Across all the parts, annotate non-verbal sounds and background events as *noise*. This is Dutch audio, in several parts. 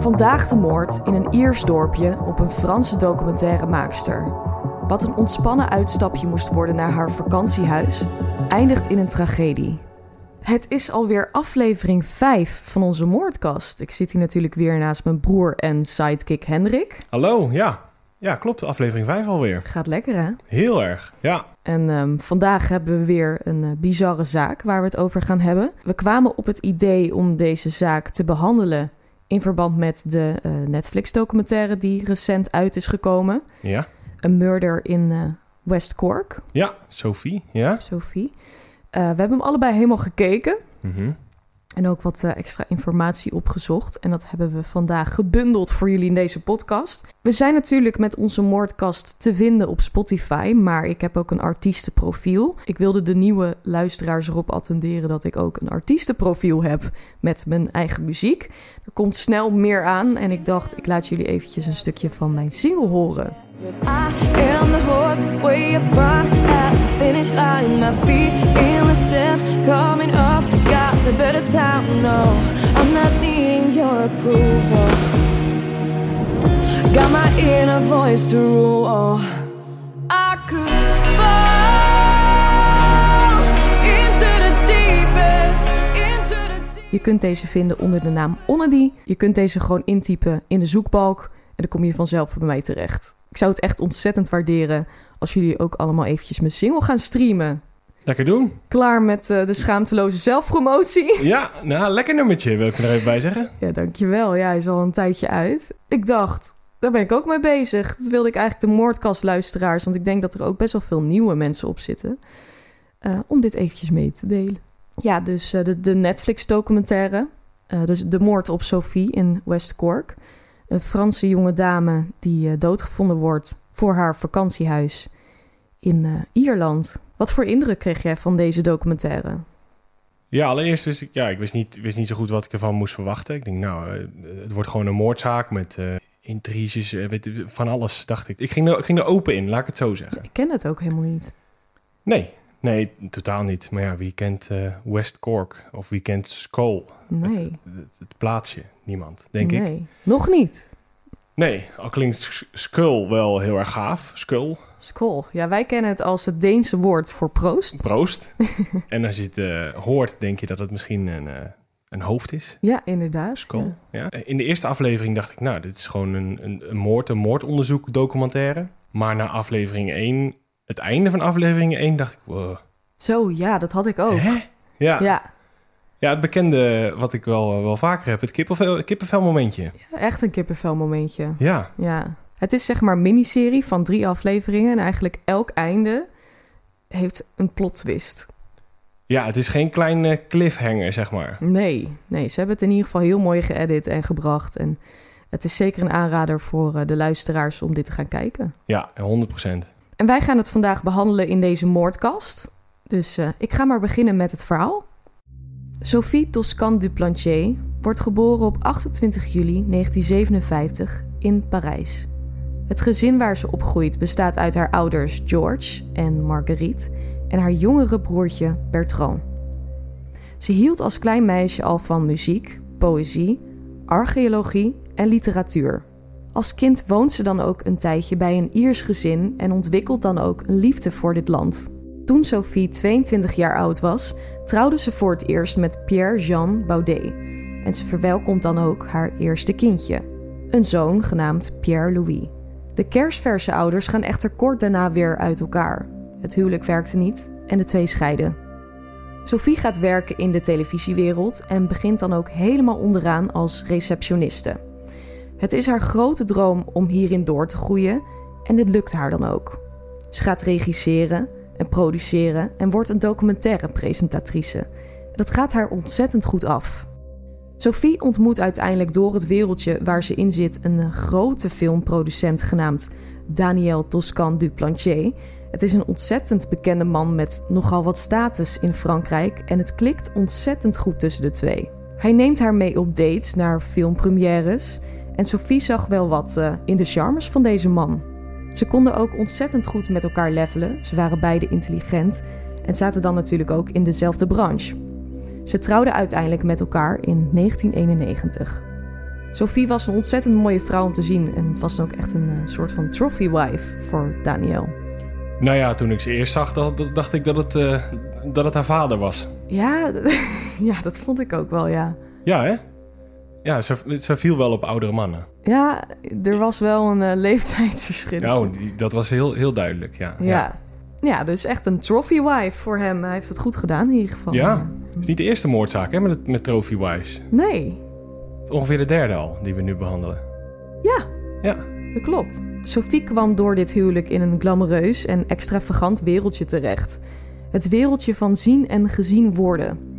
Vandaag de moord in een Iers dorpje op een Franse documentairemaakster. Wat een ontspannen uitstapje moest worden naar haar vakantiehuis, eindigt in een tragedie. Het is alweer aflevering 5 van onze moordkast. Ik zit hier natuurlijk weer naast mijn broer en sidekick Hendrik. Hallo, ja. Ja, klopt. Aflevering 5 alweer. Gaat lekker, hè? Heel erg, ja. En ehm, vandaag hebben we weer een eh, bizarre zaak waar we het over gaan hebben. We kwamen op het idee om deze zaak te behandelen in verband met de eh, Netflix-documentaire die recent uit is gekomen. Ja, Een murder in eh, West Cork, ja. Sophie, ja. Sophie. Eh, we hebben hem allebei helemaal gekeken. Mhm. En ook wat eh, extra informatie opgezocht. En dat hebben we vandaag gebundeld voor jullie in deze podcast. We zijn natuurlijk met onze moordkast te vinden op Spotify. Maar ik heb ook een artiestenprofiel. Ik wilde de nieuwe luisteraars erop attenderen dat ik ook een artiestenprofiel heb met mijn eigen muziek. Er komt snel meer aan. En ik dacht, ik laat jullie eventjes een stukje van mijn single horen. The horse way. My feet in the coming up, the better time. No, I'm not needing your approval. Voice to. I could fall into the deepest, into the. Je kunt deze vinden onder de naam Onnedy. Je kunt deze gewoon intypen in de zoekbalk. En dan kom je vanzelf bij mij terecht. Ik zou het echt ontzettend waarderen als jullie ook allemaal eventjes mijn single gaan streamen. Lekker doen. Klaar met eh, de schaamteloze zelfpromotie. *laughs* Ja, nou, lekker nummertje wil ik er even bij zeggen. Ja, dankjewel. Ja, hij is al een tijdje uit. Ik dacht, daar ben ik ook mee bezig. Dat wilde ik eigenlijk de moordkastluisteraars, want ik denk dat er ook best wel veel nieuwe mensen op zitten, eh, om dit eventjes mee te delen. Ja, dus eh, de, de Netflix-documentaire, dus de moord op Sophie in West Cork. Een Franse jonge dame die doodgevonden wordt voor haar vakantiehuis in Ierland. Wat voor indruk kreeg jij van deze documentaire? Ja, allereerst wist ik, ja, ik wist niet, wist niet zo goed wat ik ervan moest verwachten. Ik denk, nou, eh, het wordt gewoon een moordzaak met eh intriges, eh, weet, van alles, dacht ik. Ik ging, er, ik ging er open in, laat ik het zo zeggen. Ik ken het ook helemaal niet. Nee, nee, totaal niet. Maar ja, wie kent West Cork of wie kent Skull? Nee. Het, het, het plaatsje, niemand, denk ik. nee. Nog niet. Nee, al klinkt Sk- Skull wel heel erg gaaf. Skull, Skol. Ja, wij kennen het als het Deense woord voor proost. proost. *laughs* en als je het eh, hoort, denk je dat het misschien een, eh, een hoofd is. Ja, inderdaad. Skull. Ja. Ja. In de eerste aflevering dacht ik, nou, dit is gewoon een, een, een moord, een moordonderzoek documentaire. Maar na aflevering 1, het einde van aflevering 1, dacht ik, wow. Zo, ja, dat had ik ook. Hè? Ja. ja. Ja, het bekende wat ik wel, wel vaker heb, het kippenvel, kippenvel momentje. echt een kippenvel momentje. Ja, Ja. Het is zeg maar een miniserie van drie afleveringen. En eigenlijk elk einde heeft een plot twist. ja het is geen kleine cliffhanger, zeg maar. Nee, nee, ze hebben het in ieder geval heel mooi geëdit en gebracht. En het is zeker een aanrader voor eh, de luisteraars om dit te gaan kijken. Ja, 100%. En wij gaan het vandaag behandelen in deze moordkast. Dus eh, ik ga maar beginnen met het verhaal. Sophie Toscan Duplantier wordt geboren op 28 juli 1957 in Parijs. Het gezin waar ze opgroeit bestaat uit haar ouders George en Marguerite en haar jongere broertje Bertrand. Ze hield als klein meisje al van muziek, poëzie, archeologie en literatuur. Als kind woont ze dan ook een tijdje bij een Iers gezin en ontwikkelt dan ook een liefde voor dit land. Toen Sophie 22 jaar oud was, trouwde ze voor het eerst met Pierre-Jean Baudet. En ze verwelkomt dan ook haar eerste kindje. een zoon genaamd Pierre-Louis. De kerstverse ouders gaan echter kort daarna weer uit elkaar. Het huwelijk werkte niet en de twee scheiden. Sophie gaat werken in de televisiewereld en begint dan ook helemaal onderaan als receptioniste. Het is haar grote droom om hierin door te groeien en dit lukt haar dan ook. Ze gaat regisseren en produceren en wordt een documentaire presentatrice. Dat gaat haar ontzettend goed af. Sophie ontmoet uiteindelijk door het wereldje waar ze in zit een grote filmproducent genaamd Daniel Toscan Duplantier. Het is een ontzettend bekende man met nogal wat status in Frankrijk en het klikt ontzettend goed tussen de twee. Hij neemt haar mee op dates naar filmpremières en Sophie zag wel wat uh, in de charmes van deze man. Ze konden ook ontzettend goed met elkaar levelen, ze waren beide intelligent en zaten dan natuurlijk ook in dezelfde branche. Ze trouwden uiteindelijk met elkaar in 1991. Sophie was een ontzettend mooie vrouw om te zien en was dan ook echt een uh, soort van trophy wife voor Daniel. Nou ja, toen ik ze eerst zag, dacht ik dat het, uh, dat het haar vader was. Ja, *laughs* ja, dat vond ik ook wel, ja. Ja, hè? Ja, ze, ze viel wel op oudere mannen. Ja, er was wel een uh, leeftijdsverschil. Nou, die, dat was heel, heel duidelijk, ja. ja. ja. Ja, dus echt een trophy wife voor hem. Hij heeft het goed gedaan in ieder geval. Ja, het is niet de eerste moordzaak hè, met, met trophy wives. Nee. Het is ongeveer de derde al die we nu behandelen. Ja. Ja. Dat klopt. Sophie kwam door dit huwelijk in een glamoureus en extravagant wereldje terecht. Het wereldje van zien en gezien worden.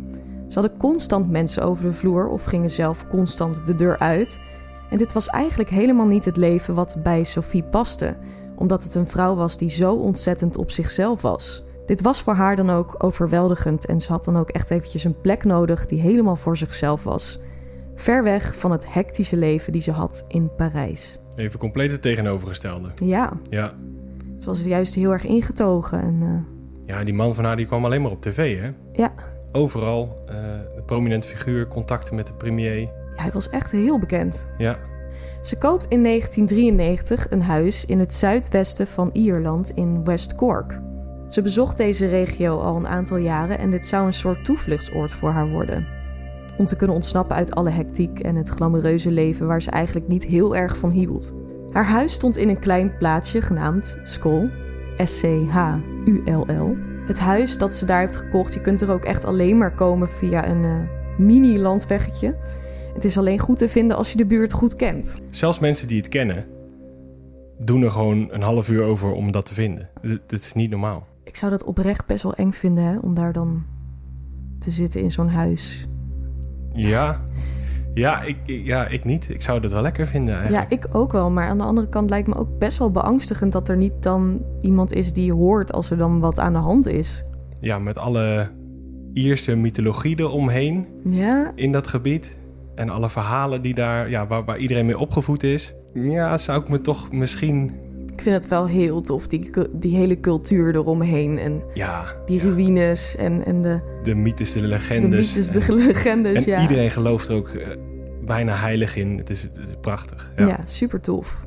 Ze hadden constant mensen over de vloer of gingen zelf constant de deur uit. En dit was eigenlijk helemaal niet het leven wat bij Sophie paste, omdat het een vrouw was die zo ontzettend op zichzelf was. Dit was voor haar dan ook overweldigend en ze had dan ook echt eventjes een plek nodig die helemaal voor zichzelf was. Ver weg van het hectische leven die ze had in Parijs. Even compleet het tegenovergestelde. Ja. Ja. Ze was juist heel erg ingetogen. En, uh... Ja, die man van haar die kwam alleen maar op tv, hè? Ja. Overal. Uh, een prominent figuur, contacten met de premier. Ja, hij was echt heel bekend. Ja. Ze koopt in 1993 een huis in het zuidwesten van Ierland in West Cork. Ze bezocht deze regio al een aantal jaren en dit zou een soort toevluchtsoord voor haar worden. Om te kunnen ontsnappen uit alle hectiek en het glamoureuze leven waar ze eigenlijk niet heel erg van hield. Haar huis stond in een klein plaatsje genaamd Skull, S-C-H-U-L-L. Het huis dat ze daar heeft gekocht, je kunt er ook echt alleen maar komen via een uh, mini-landweggetje. Het is alleen goed te vinden als je de buurt goed kent. Zelfs mensen die het kennen, doen er gewoon een half uur over om dat te vinden. Dat is niet normaal. Ik zou dat oprecht best wel eng vinden, hè? om daar dan te zitten in zo'n huis. Ja. Ja ik, ja, ik niet. Ik zou dat wel lekker vinden eigenlijk. Ja, ik ook wel. Maar aan de andere kant lijkt me ook best wel beangstigend... dat er niet dan iemand is die hoort als er dan wat aan de hand is. Ja, met alle Ierse mythologie eromheen ja. in dat gebied. En alle verhalen die daar, ja, waar, waar iedereen mee opgevoed is. Ja, zou ik me toch misschien ik vind het wel heel tof, die, die hele cultuur eromheen. En ja, die ruïnes en, en de... De mythes, de legendes. De mythes, de legendes, en ja. iedereen gelooft er ook uh, bijna heilig in. Het is, het is prachtig. Ja. ja, super tof.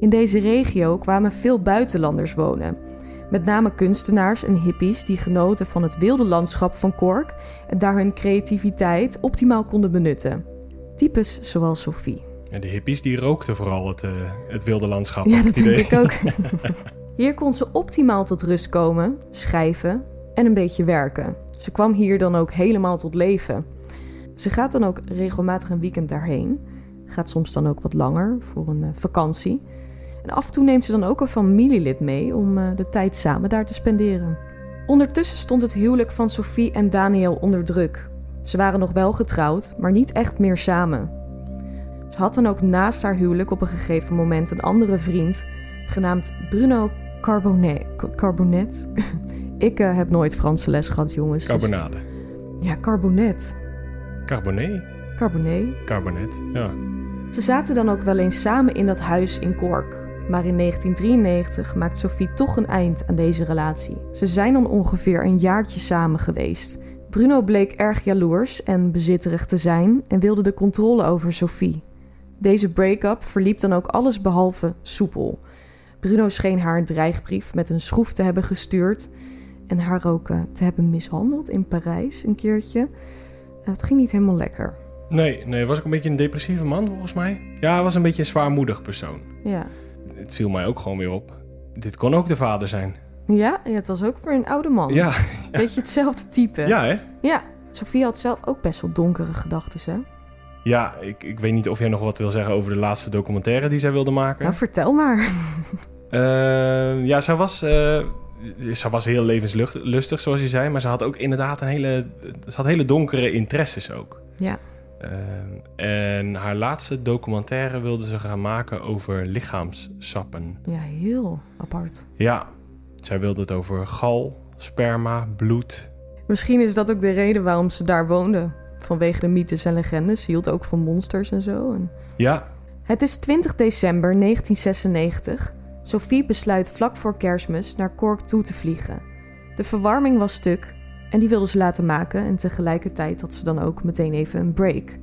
In deze regio kwamen veel buitenlanders wonen. Met name kunstenaars en hippies die genoten van het wilde landschap van Cork... en daar hun creativiteit optimaal konden benutten. Types zoals Sophie. En de hippies die rookten vooral het, uh, het wilde landschap. Ja, dat denk ik ook. *laughs* hier kon ze optimaal tot rust komen, schrijven en een beetje werken. Ze kwam hier dan ook helemaal tot leven. Ze gaat dan ook regelmatig een weekend daarheen. Gaat soms dan ook wat langer voor een uh, vakantie. En af en toe neemt ze dan ook een familielid mee om uh, de tijd samen daar te spenderen. Ondertussen stond het huwelijk van Sophie en Daniel onder druk. Ze waren nog wel getrouwd, maar niet echt meer samen. Ze had dan ook naast haar huwelijk op een gegeven moment een andere vriend, genaamd Bruno Carbonet. Carbonet? *laughs* Ik uh, heb nooit Franse les gehad, jongens. Dus- Carbonade. Dus... Ja, carbonet. Carbonet? Carbonet. Carbonet, ja. Ze zaten dan ook wel eens samen in dat huis in Cork. Maar in 1993 maakt Sophie toch een eind aan deze relatie. Ze zijn dan ongeveer een jaartje samen geweest. Bruno bleek erg jaloers en bezitterig te zijn en wilde de controle over Sophie. Deze break-up verliep dan ook alles behalve soepel. Bruno scheen haar een dreigbrief met een schroef te hebben gestuurd en haar ook uh, te hebben mishandeld in Parijs een keertje. Uh, het ging niet helemaal lekker. Nee, nee, was ik een beetje een depressieve man volgens mij. Ja, hij was een beetje een zwaarmoedig persoon. Ja. Het viel mij ook gewoon weer op. Dit kon ook de vader zijn. Ja, ja, het was ook voor een oude man. Ja, Beetje hetzelfde type. ja hè? Ja. Sofie had zelf ook best wel donkere gedachten, hè? Ja, ik, ik weet niet of jij nog wat wil zeggen over de laatste documentaire die zij wilde maken. Nou, vertel maar. *laughs* Eh, ja, zij was, eh, zij was heel levenslustig, zoals je zei. Maar ze had ook inderdaad een hele, ze had hele donkere interesses ook. Ja. Eh, en haar laatste documentaire wilde ze gaan maken over lichaamssappen. Ja, heel apart. Ja, zij wilde het over gal, sperma, bloed. Misschien is dat ook de reden waarom ze daar woonde. Vanwege de mythes en legendes. Ze hield ook van monsters en zo. En... Ja, Het is 20 december 1996. Sophie besluit vlak voor kerstmis naar Cork toe te vliegen. De verwarming was stuk en die wilde ze laten maken en tegelijkertijd had ze dan ook meteen even een break.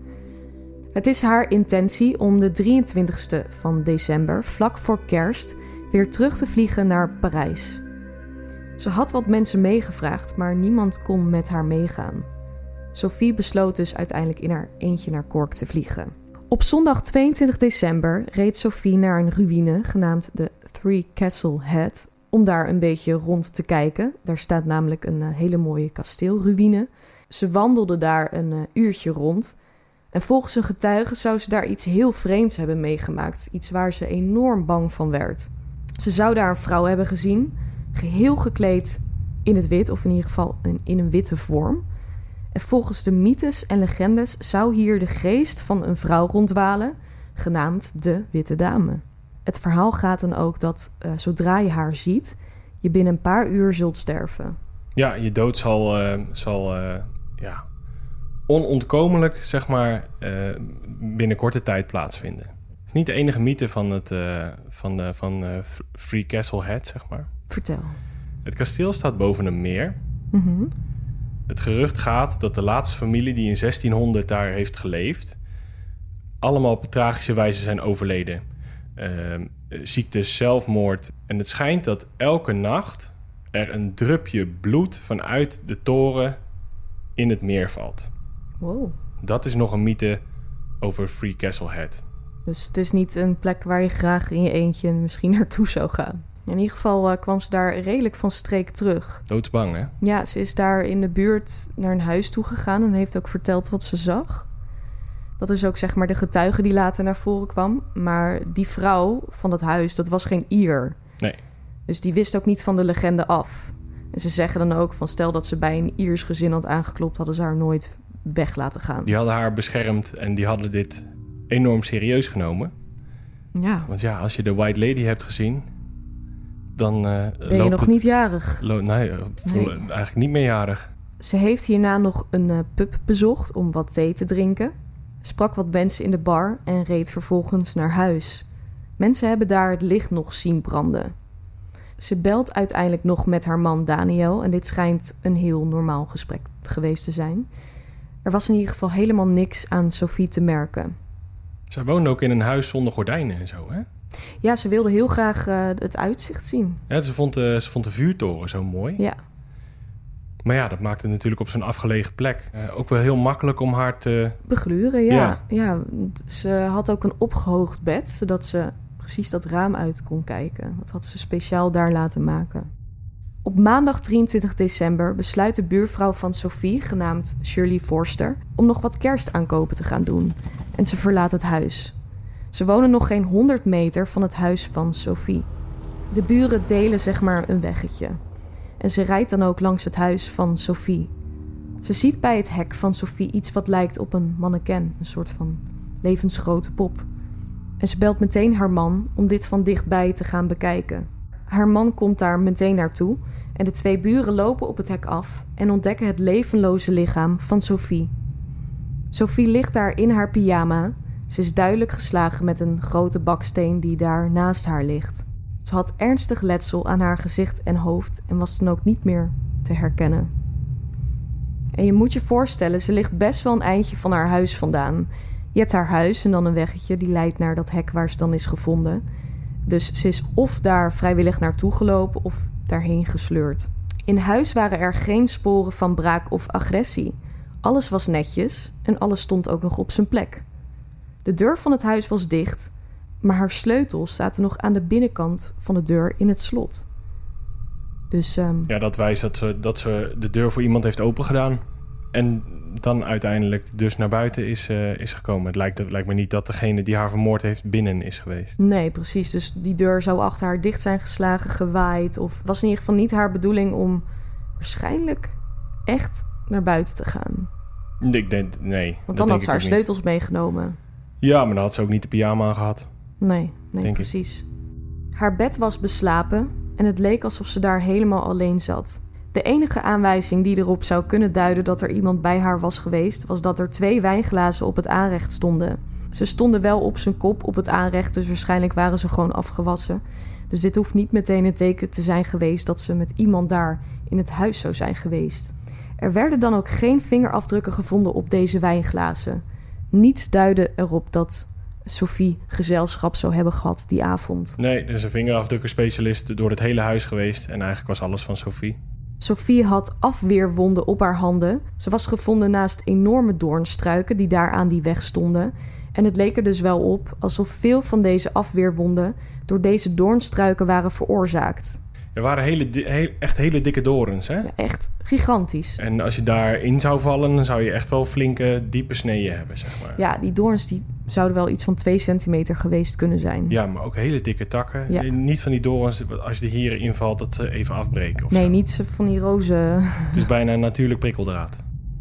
Het is haar intentie om de 23ste van december, vlak voor kerst, weer terug te vliegen naar Parijs. Ze had wat mensen meegevraagd, maar niemand kon met haar meegaan. Sophie besloot dus uiteindelijk in haar eentje naar Cork te vliegen. Op zondag 22 december reed Sophie naar een ruïne genaamd de Three Castle Head om daar een beetje rond te kijken. Daar staat namelijk een eh, hele mooie kasteelruïne. Ze wandelde daar een eh, uurtje rond. En volgens een getuige zou ze daar iets heel vreemds hebben meegemaakt. Iets waar ze enorm bang van werd. Ze zou daar een vrouw hebben gezien, geheel gekleed in het wit, of in ieder geval in, in een witte vorm. En volgens de mythes en legendes zou hier de geest van een vrouw rondwalen, genaamd de Witte Dame. Het verhaal gaat dan ook dat eh, zodra je haar ziet, je binnen een paar uur zult sterven. ja je dood zal, eh, zal eh, ja, onontkomelijk, zeg maar, binnen korte tijd plaatsvinden. Het is niet de enige mythe van, het, van, de, van Free Castle Head, zeg maar. Vertel. Het kasteel staat boven een meer. Mhm. Het gerucht gaat dat de laatste familie die in 1600 daar heeft geleefd, allemaal op tragische wijze zijn overleden. Ehm, ziektes, zelfmoord. En het schijnt dat elke nacht er een drupje bloed vanuit de toren in het meer valt. Wow. Dat is nog een mythe over Free Castle Head. Dus het is niet een plek waar je graag in je eentje misschien naartoe zou gaan. In ieder geval eh, kwam ze daar redelijk van streek terug. Doodsbang, hè? Ja, ze is daar in de buurt naar een huis toe gegaan en heeft ook verteld wat ze zag. Dat is ook zeg maar de getuige die later naar voren kwam. Maar die vrouw van dat huis, dat was geen Ier. Nee. Dus die wist ook niet van de legende af. En ze zeggen dan ook van stel dat ze bij een Iers gezin had aangeklopt, hadden ze haar nooit weg laten gaan. Die hadden haar beschermd en die hadden dit enorm serieus genomen. Ja, Want ja, als je de White Lady hebt gezien, dan eh ben je loopt nog het- niet jarig. lo- nee, eh, Nee. eigenlijk niet meerjarig. Ze heeft hierna nog een eh, pub bezocht om wat thee te drinken. Sprak wat mensen in de bar en reed vervolgens naar huis. Mensen hebben daar het licht nog zien branden. Ze belt uiteindelijk nog met haar man Daniel en dit schijnt een heel normaal gesprek geweest te zijn. Er was in ieder geval helemaal niks aan Sophie te merken. Zij woonde ook in een huis zonder gordijnen en zo, hè? Ja, ze wilde heel graag eh, het uitzicht zien. Ja, ze, vond de, ze vond de vuurtoren zo mooi. Ja, Maar ja, dat maakte het natuurlijk op zo'n afgelegen plek. eh, ook wel heel makkelijk om haar te... begluren, ja. Ja. ja. Ze had ook een opgehoogd bed, zodat ze precies dat raam uit kon kijken. Dat had ze speciaal daar laten maken. Op maandag 23 december besluit de buurvrouw van Sophie, genaamd Shirley Forster, om nog wat kerstaankopen te gaan doen. En ze verlaat het huis. Ze wonen nog geen 100 meter van het huis van Sophie. De buren delen zeg maar een weggetje. En ze rijdt dan ook langs het huis van Sophie. Ze ziet bij het hek van Sophie iets wat lijkt op een mannequin, een soort van levensgrote pop. En ze belt meteen haar man om dit van dichtbij te gaan bekijken. Haar man komt daar meteen naartoe en de twee buren lopen op het hek af en ontdekken het levenloze lichaam van Sophie. Sophie ligt daar in haar pyjama. Ze is duidelijk geslagen met een grote baksteen die daar naast haar ligt. Ze had ernstig letsel aan haar gezicht en hoofd en was dan ook niet meer te herkennen. En je moet je voorstellen, ze ligt best wel een eindje van haar huis vandaan. Je hebt haar huis en dan een weggetje die leidt naar dat hek waar ze dan is gevonden. Dus ze is of daar vrijwillig naartoe gelopen of daarheen gesleurd. In huis waren er geen sporen van braak of agressie. Alles was netjes en alles stond ook nog op zijn plek. De deur van het huis was dicht, maar haar sleutels zaten nog aan de binnenkant van de deur in het slot. Dus ehm, Ja, dat wijst dat ze, dat ze de deur voor iemand heeft opengedaan. En dan uiteindelijk dus naar buiten is, eh, is gekomen. Het lijkt, het lijkt me niet dat degene die haar vermoord heeft binnen is geweest. nee, precies. Dus die deur zou achter haar dicht zijn geslagen, gewaaid. Of was in ieder geval niet haar bedoeling om waarschijnlijk echt naar buiten te gaan. Ik denk, nee. Want dan had ze haar niet. sleutels meegenomen. Ja, maar dan had ze ook niet de pyjama aan gehad. Nee, nee, ik. precies. Haar bed was beslapen en het leek alsof ze daar helemaal alleen zat. De enige aanwijzing die erop zou kunnen duiden dat er iemand bij haar was geweest, was dat er twee wijnglazen op het aanrecht stonden. Ze stonden wel op zijn kop op het aanrecht, dus waarschijnlijk waren ze gewoon afgewassen. Dus dit hoeft niet meteen een teken te zijn geweest dat ze met iemand daar in het huis zou zijn geweest. Er werden dan ook geen vingerafdrukken gevonden op deze wijnglazen. Niets duidde erop dat Sophie gezelschap zou hebben gehad die avond. Nee, er is een vingerafdrukkenspecialist door het hele huis geweest. En eigenlijk was alles van Sophie. Sophie had afweerwonden op haar handen. Ze was gevonden naast enorme doornstruiken die daar aan die weg stonden. En het leek er dus wel op alsof veel van deze afweerwonden door deze doornstruiken waren veroorzaakt. Er waren hele, heel- echt hele dikke dorens, hè? Ja, echt gigantisch. En als je daarin zou vallen, dan zou je echt wel flinke, diepe sneeën hebben, zeg maar. Ja, die doorns die zouden wel iets van 2 centimeter geweest kunnen zijn. Ja, maar ook hele dikke takken. Ja. Eh, Niet van die dorens, als je er hier invalt, dat ze even afbreken of Nee, zo. niet van die roze. Het is bijna een natuurlijk prikkeldraad.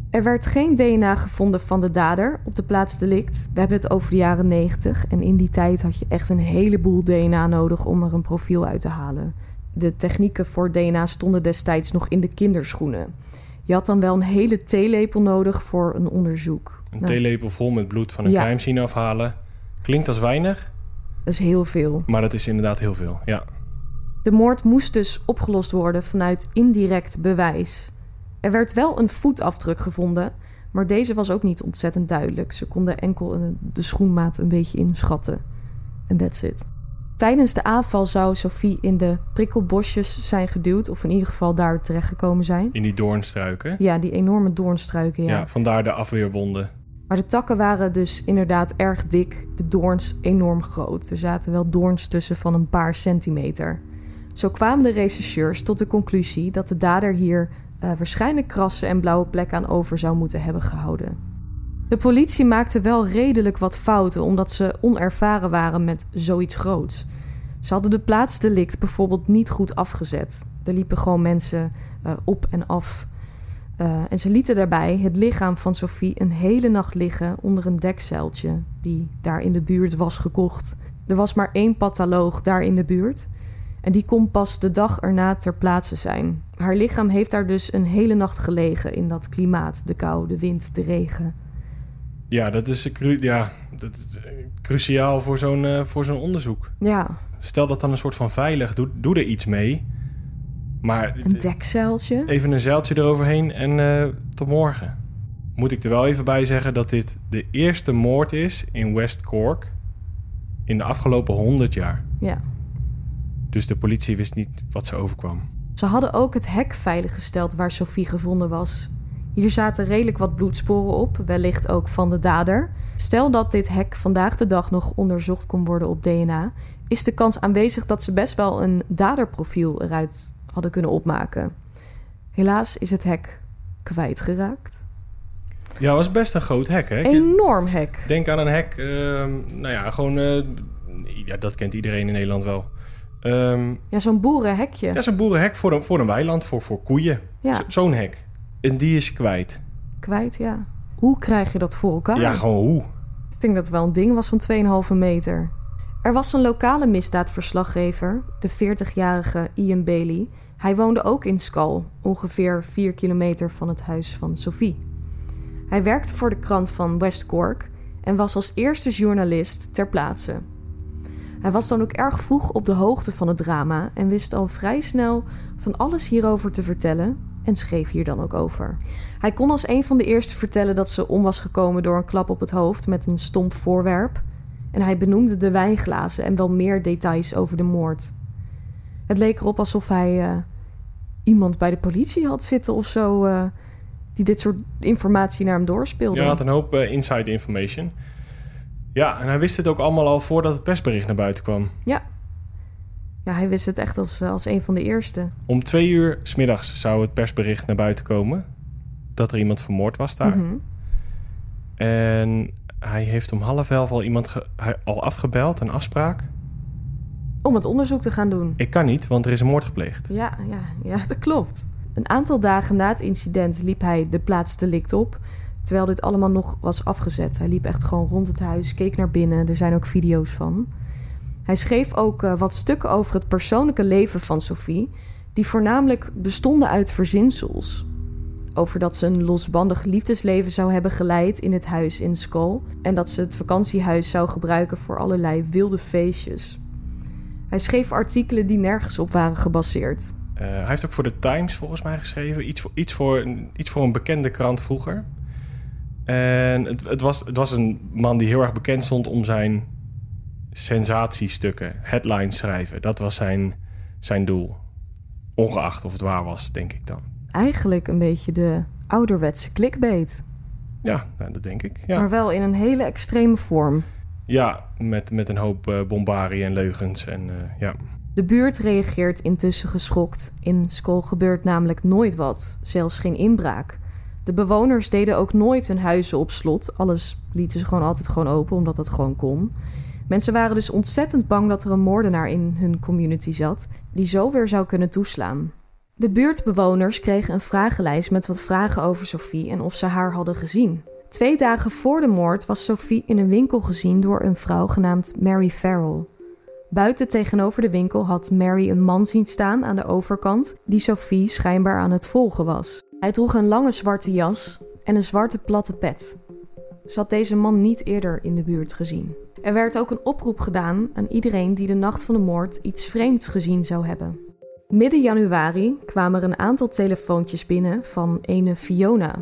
Er werd geen DNA gevonden van de dader op de plaats delict. We hebben het over de jaren 90 en in die tijd had je echt een heleboel DNA nodig om er een profiel uit te halen. De technieken voor DNA stonden destijds nog in de kinderschoenen. Je had dan wel een hele theelepel nodig voor een onderzoek. Een Nou, theelepel vol met bloed van een Ja. crime scene afhalen. Klinkt als weinig, Dat is heel veel. maar dat is inderdaad heel veel. Ja. De moord moest dus opgelost worden vanuit indirect bewijs. Er werd wel een voetafdruk gevonden, maar deze was ook niet ontzettend duidelijk. Ze konden enkel een- de schoenmaat een beetje inschatten. En that's it. Tijdens de aanval zou Sophie in de prikkelbosjes zijn geduwd, of in ieder geval daar terechtgekomen zijn. In die doornstruiken. Ja, die enorme doornstruiken, Ja. ja. vandaar de afweerwonden. Maar de takken waren dus inderdaad erg dik, de doorns enorm groot. Er zaten wel doorns tussen van een paar centimeter. Zo kwamen de rechercheurs tot de conclusie dat de dader hier eh, waarschijnlijk krassen en blauwe plekken aan over zou moeten hebben gehouden. De politie maakte wel redelijk wat fouten omdat ze onervaren waren met zoiets groots. Ze hadden de plaatsdelict bijvoorbeeld niet goed afgezet. Er liepen gewoon mensen eh, op en af. Eh, en ze lieten daarbij het lichaam van Sophie een hele nacht liggen onder een dekzeiltje die daar in de buurt was gekocht. Er was maar één patholoog daar in de buurt en die kon pas de dag erna ter plaatse zijn. Haar lichaam heeft daar dus een hele nacht gelegen in dat klimaat, de kou, de wind, de regen. Ja, dat is, ja, dat is eh, cruciaal voor zo'n eh, voor zo'n onderzoek. Ja, Stel dat dan een soort van veilig, doe, doe er iets mee. Maar een dekzeiltje. even een zeiltje eroverheen en eh, tot morgen. Moet ik er wel even bij zeggen dat dit de eerste moord is in West Cork in de afgelopen 100 jaar. Ja. Dus de politie wist niet wat ze overkwam. Ze hadden ook het hek veiliggesteld waar Sophie gevonden was. Hier zaten redelijk wat bloedsporen op, wellicht ook van de dader. Stel dat dit hek vandaag de dag nog onderzocht kon worden op DNA, is de kans aanwezig dat ze best wel een daderprofiel eruit hadden kunnen opmaken. Helaas is het hek kwijtgeraakt. Ja, was best een groot hek, hè? Enorm hek. Denk aan een hek, ehm, nou ja, gewoon, eh, ja, dat kent iedereen in Nederland wel. Ehm, Ja, zo'n boerenhekje. is een boerenhek voor een, voor een weiland, voor, voor koeien. Ja, Zo- Zo'n hek. En die is kwijt. kwijt, ja. Hoe krijg je dat voor elkaar? Ja, gewoon hoe? Ik denk dat het wel een ding was van 2,5 meter. Er was een lokale misdaadverslaggever, de 40-jarige Ian Bailey. Hij woonde ook in Skull, ongeveer 4 kilometer van het huis van Sophie. Hij werkte voor de krant van West Cork en was als eerste journalist ter plaatse. Hij was dan ook erg vroeg op de hoogte van het drama en wist al vrij snel van alles hierover te vertellen en schreef hier dan ook over. Hij kon als een van de eerste vertellen dat ze om was gekomen door een klap op het hoofd met een stomp voorwerp. En hij benoemde de wijnglazen en wel meer details over de moord. Het leek erop alsof hij eh, iemand bij de politie had zitten of zo, eh, die dit soort informatie naar hem doorspeelde. Ja, hij had een hoop eh, inside information. Ja, en hij wist het ook allemaal al voordat het persbericht naar buiten kwam. Ja, hij wist het echt als, als een van de eerste. Om twee uur smiddags zou het persbericht naar buiten komen dat er iemand vermoord was daar. Mhm. En hij heeft om half elf al iemand al afgebeld, een afspraak. Om het onderzoek te gaan doen. Ik kan niet, want er is een moord gepleegd. Ja, ja, ja, *laughs* dat klopt. Een aantal dagen na het incident liep hij de plaats delict op, terwijl dit allemaal nog was afgezet. Hij liep echt gewoon rond het huis, keek naar binnen. Er zijn ook video's van. Hij schreef ook eh, wat stukken over het persoonlijke leven van Sophie, die voornamelijk bestonden uit verzinsels. Over dat ze een losbandig liefdesleven zou hebben geleid in het huis in Skull en dat ze het vakantiehuis zou gebruiken voor allerlei wilde feestjes. Hij schreef artikelen die nergens op waren gebaseerd. Eh, hij heeft ook voor de Times volgens mij geschreven. Iets voor, iets voor, iets voor een bekende krant vroeger. En het, het, was, het was een man die heel erg bekend stond om zijn sensatiestukken, headlines schrijven. Dat was zijn, zijn doel. Ongeacht of het waar was, denk ik dan. Eigenlijk een beetje de ouderwetse clickbait, Ja, nou, dat denk ik. Ja, maar wel in een hele extreme vorm. ja met, met een hoop eh bombarie en leugens. En, eh, ja. De buurt reageert intussen geschokt. In Skull gebeurt namelijk nooit wat, zelfs geen inbraak. De bewoners deden ook nooit hun huizen op slot. Alles lieten ze gewoon altijd gewoon open, omdat dat gewoon kon. Mensen waren dus ontzettend bang dat er een moordenaar in hun community zat, die zo weer zou kunnen toeslaan. De buurtbewoners kregen een vragenlijst met wat vragen over Sophie en of ze haar hadden gezien. Twee dagen voor de moord was Sophie in een winkel gezien door een vrouw genaamd Mary Farrell. Buiten tegenover de winkel had Mary een man zien staan aan de overkant die Sophie schijnbaar aan het volgen was. Hij droeg een lange zwarte jas en een zwarte platte pet. Had deze man niet eerder in de buurt gezien. Er werd ook een oproep gedaan aan iedereen die de nacht van de moord iets vreemds gezien zou hebben. Midden januari kwamen er een aantal telefoontjes binnen van ene Fiona.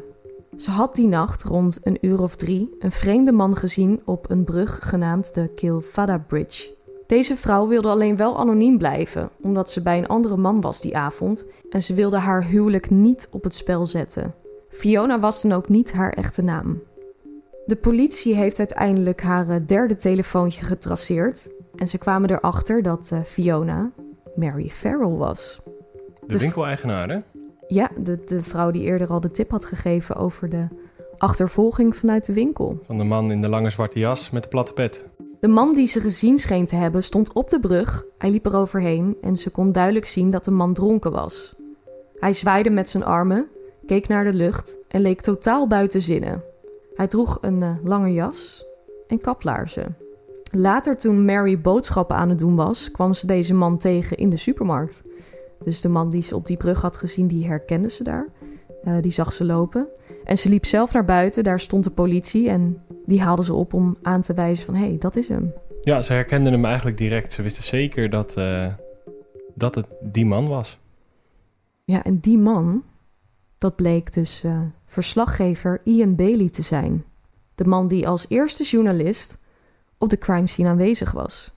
Ze had die nacht rond een uur of drie een vreemde man gezien op een brug genaamd de Kilfada Bridge. Deze vrouw wilde alleen wel anoniem blijven, omdat ze bij een andere man was die avond en ze wilde haar huwelijk niet op het spel zetten. Fiona was dan ook niet haar echte naam. De politie heeft uiteindelijk haar eh, derde telefoontje getraceerd en ze kwamen erachter dat eh, Fiona Mary Farrell was. De De- winkeleigenaar, hè? Ja, de, de vrouw die eerder al de tip had gegeven over de achtervolging vanuit de winkel. Van de man in de lange zwarte jas met de platte pet. De man die ze gezien scheen te hebben stond op de brug. Hij liep eroverheen en ze kon duidelijk zien dat de man dronken was. Hij zwaaide met zijn armen, keek naar de lucht en leek totaal buiten zinnen. Hij droeg een eh, lange jas en kaplaarzen. Later, toen Mary boodschappen aan het doen was, kwam ze deze man tegen in de supermarkt. Dus de man die ze op die brug had gezien, die herkende ze daar. Eh, die zag ze lopen. En ze liep zelf naar buiten, daar stond de politie en die haalden ze op om aan te wijzen van... hé, hey, dat is hem. Ja, ze herkenden hem eigenlijk direct. Ze wisten zeker dat, eh, dat het die man was. Ja, en die man, dat bleek dus verslaggever Ian Bailey te zijn. De man die als eerste journalist op de crime scene aanwezig was.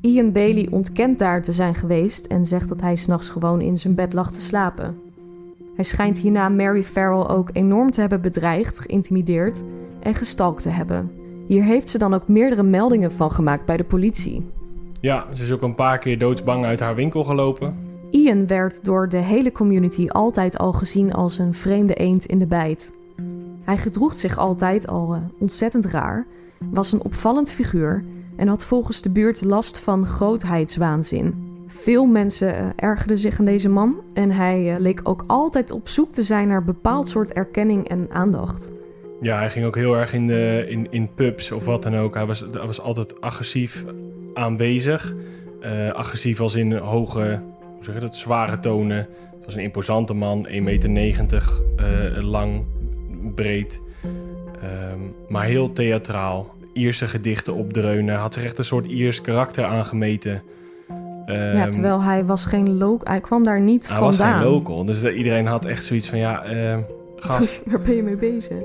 Ian Bailey ontkent daar te zijn geweest en zegt dat hij s'nachts gewoon in zijn bed lag te slapen. Hij schijnt hierna Mary Farrell ook enorm te hebben bedreigd, geïntimideerd en gestalkt te hebben. Hier heeft ze dan ook meerdere meldingen van gemaakt bij de politie. Ja, ze is ook een paar keer doodsbang uit haar winkel gelopen. Ian werd door de hele community altijd al gezien als een vreemde eend in de bijt. Hij gedroeg zich altijd al eh, ontzettend raar, was een opvallend figuur en had volgens de buurt last van grootheidswaanzin. Veel mensen eh, ergerden zich aan deze man en hij eh, leek ook altijd op zoek te zijn naar bepaald soort erkenning en aandacht. Ja, hij ging ook heel erg in, de, in, in pubs of wat dan ook. Hij was, hij was altijd agressief aanwezig. Agressief als in hoge, zeg dat, zware tonen. Het was een imposante man, 1,90 meter eh, lang, breed. Ehm, maar heel theatraal. Ierse gedichten opdreunen. Had zich echt een soort Iers karakter aangemeten. ja, Ehm, terwijl hij was geen local, hij kwam daar niet hij was vandaan. geen local. Dus eh, iedereen had echt zoiets van, ja, *laughs* eh, gast, Waar ben je mee bezig?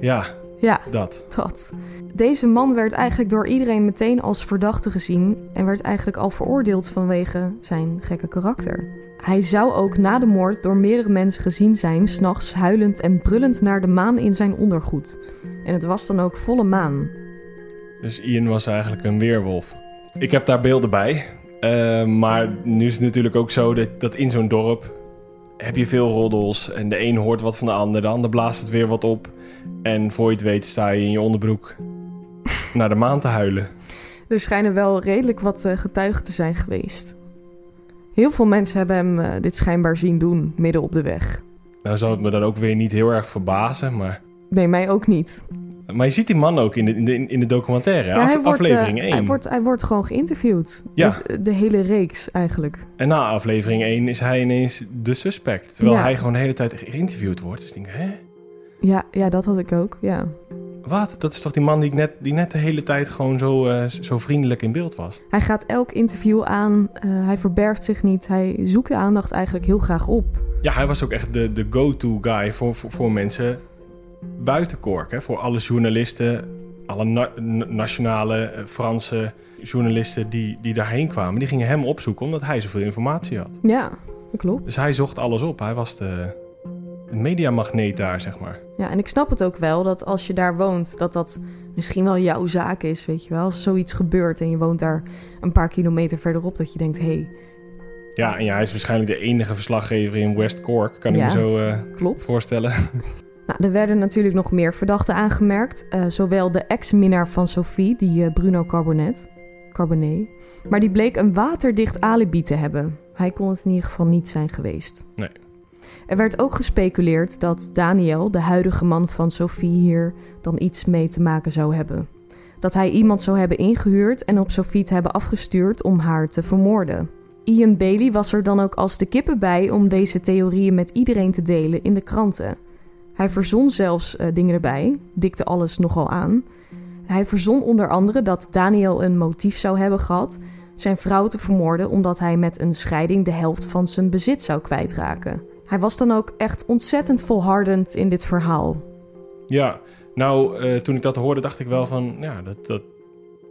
ja, Ja, Dat. dat. Deze man werd eigenlijk door iedereen meteen als verdachte gezien en werd eigenlijk al veroordeeld vanwege zijn gekke karakter. Hij zou ook na de moord door meerdere mensen gezien zijn, s'nachts huilend en brullend naar de maan in zijn ondergoed. En het was dan ook volle maan. Dus Ian was eigenlijk een weerwolf. Ik heb daar beelden bij. Eh, maar nu is het natuurlijk ook zo dat, dat in zo'n dorp heb je veel roddels. En de een hoort wat van de ander, de ander blaast het weer wat op. En voor je het weet sta je in je onderbroek naar de maan te huilen. Er schijnen wel redelijk wat eh, getuigen te zijn geweest. Heel veel mensen hebben hem eh, dit schijnbaar zien doen, midden op de weg. Nou zou het me dan ook weer niet heel erg verbazen, maar... Nee, mij ook niet. Maar je ziet die man ook in de, in de, in de documentaire, Ja, af- hij wordt, aflevering eh, 1. Hij wordt, hij wordt gewoon geïnterviewd. Ja. Met, eh, de hele reeks eigenlijk. En na aflevering 1 is hij ineens de suspect. Terwijl Ja. hij gewoon de hele tijd geïnterviewd wordt. Dus ik denk, hè? Ja, ja, dat had ik ook, ja. Wat? Dat is toch die man die, ik net, die net de hele tijd gewoon zo, eh, zo vriendelijk in beeld was? Hij gaat elk interview aan. eh, hij verbergt zich niet. Hij zoekt de aandacht eigenlijk heel graag op. Ja, hij was ook echt de, de go-to guy voor, voor, voor mensen buiten Cork. Hè? Voor alle journalisten, alle na- na- nationale eh, Franse journalisten die, die daarheen kwamen. Die gingen hem opzoeken omdat hij zoveel informatie had. Ja, dat klopt. Dus hij zocht alles op. Hij was de mediamagneet daar, zeg maar. Ja, en ik snap het ook wel dat als je daar woont, dat dat misschien wel jouw zaak is, weet je wel. Als zoiets gebeurt en je woont daar een paar kilometer verderop, dat je denkt, hé, hey, Ja, en ja, hij is waarschijnlijk de enige verslaggever in West Cork, kan ik me zo eh, klopt. voorstellen. *laughs* Nou, er werden natuurlijk nog meer verdachten aangemerkt. Eh, zowel de ex-minnaar van Sophie, die eh, Bruno Carbonet, Carbonet. Maar die bleek een waterdicht alibi te hebben. Hij kon het in ieder geval niet zijn geweest. Nee. Er werd ook gespeculeerd dat Daniel, de huidige man van Sophie, hier dan iets mee te maken zou hebben. Dat hij iemand zou hebben ingehuurd en op Sophie te hebben afgestuurd om haar te vermoorden. Ian Bailey was er dan ook als de kippen bij om deze theorieën met iedereen te delen in de kranten. Hij verzon zelfs eh, dingen erbij, dikte alles nogal aan. Hij verzon onder andere dat Daniel een motief zou hebben gehad zijn vrouw te vermoorden omdat hij met een scheiding de helft van zijn bezit zou kwijtraken. Hij was dan ook echt ontzettend volhardend in dit verhaal. Ja, nou, eh, toen ik dat hoorde, dacht ik wel van, ja, dat, dat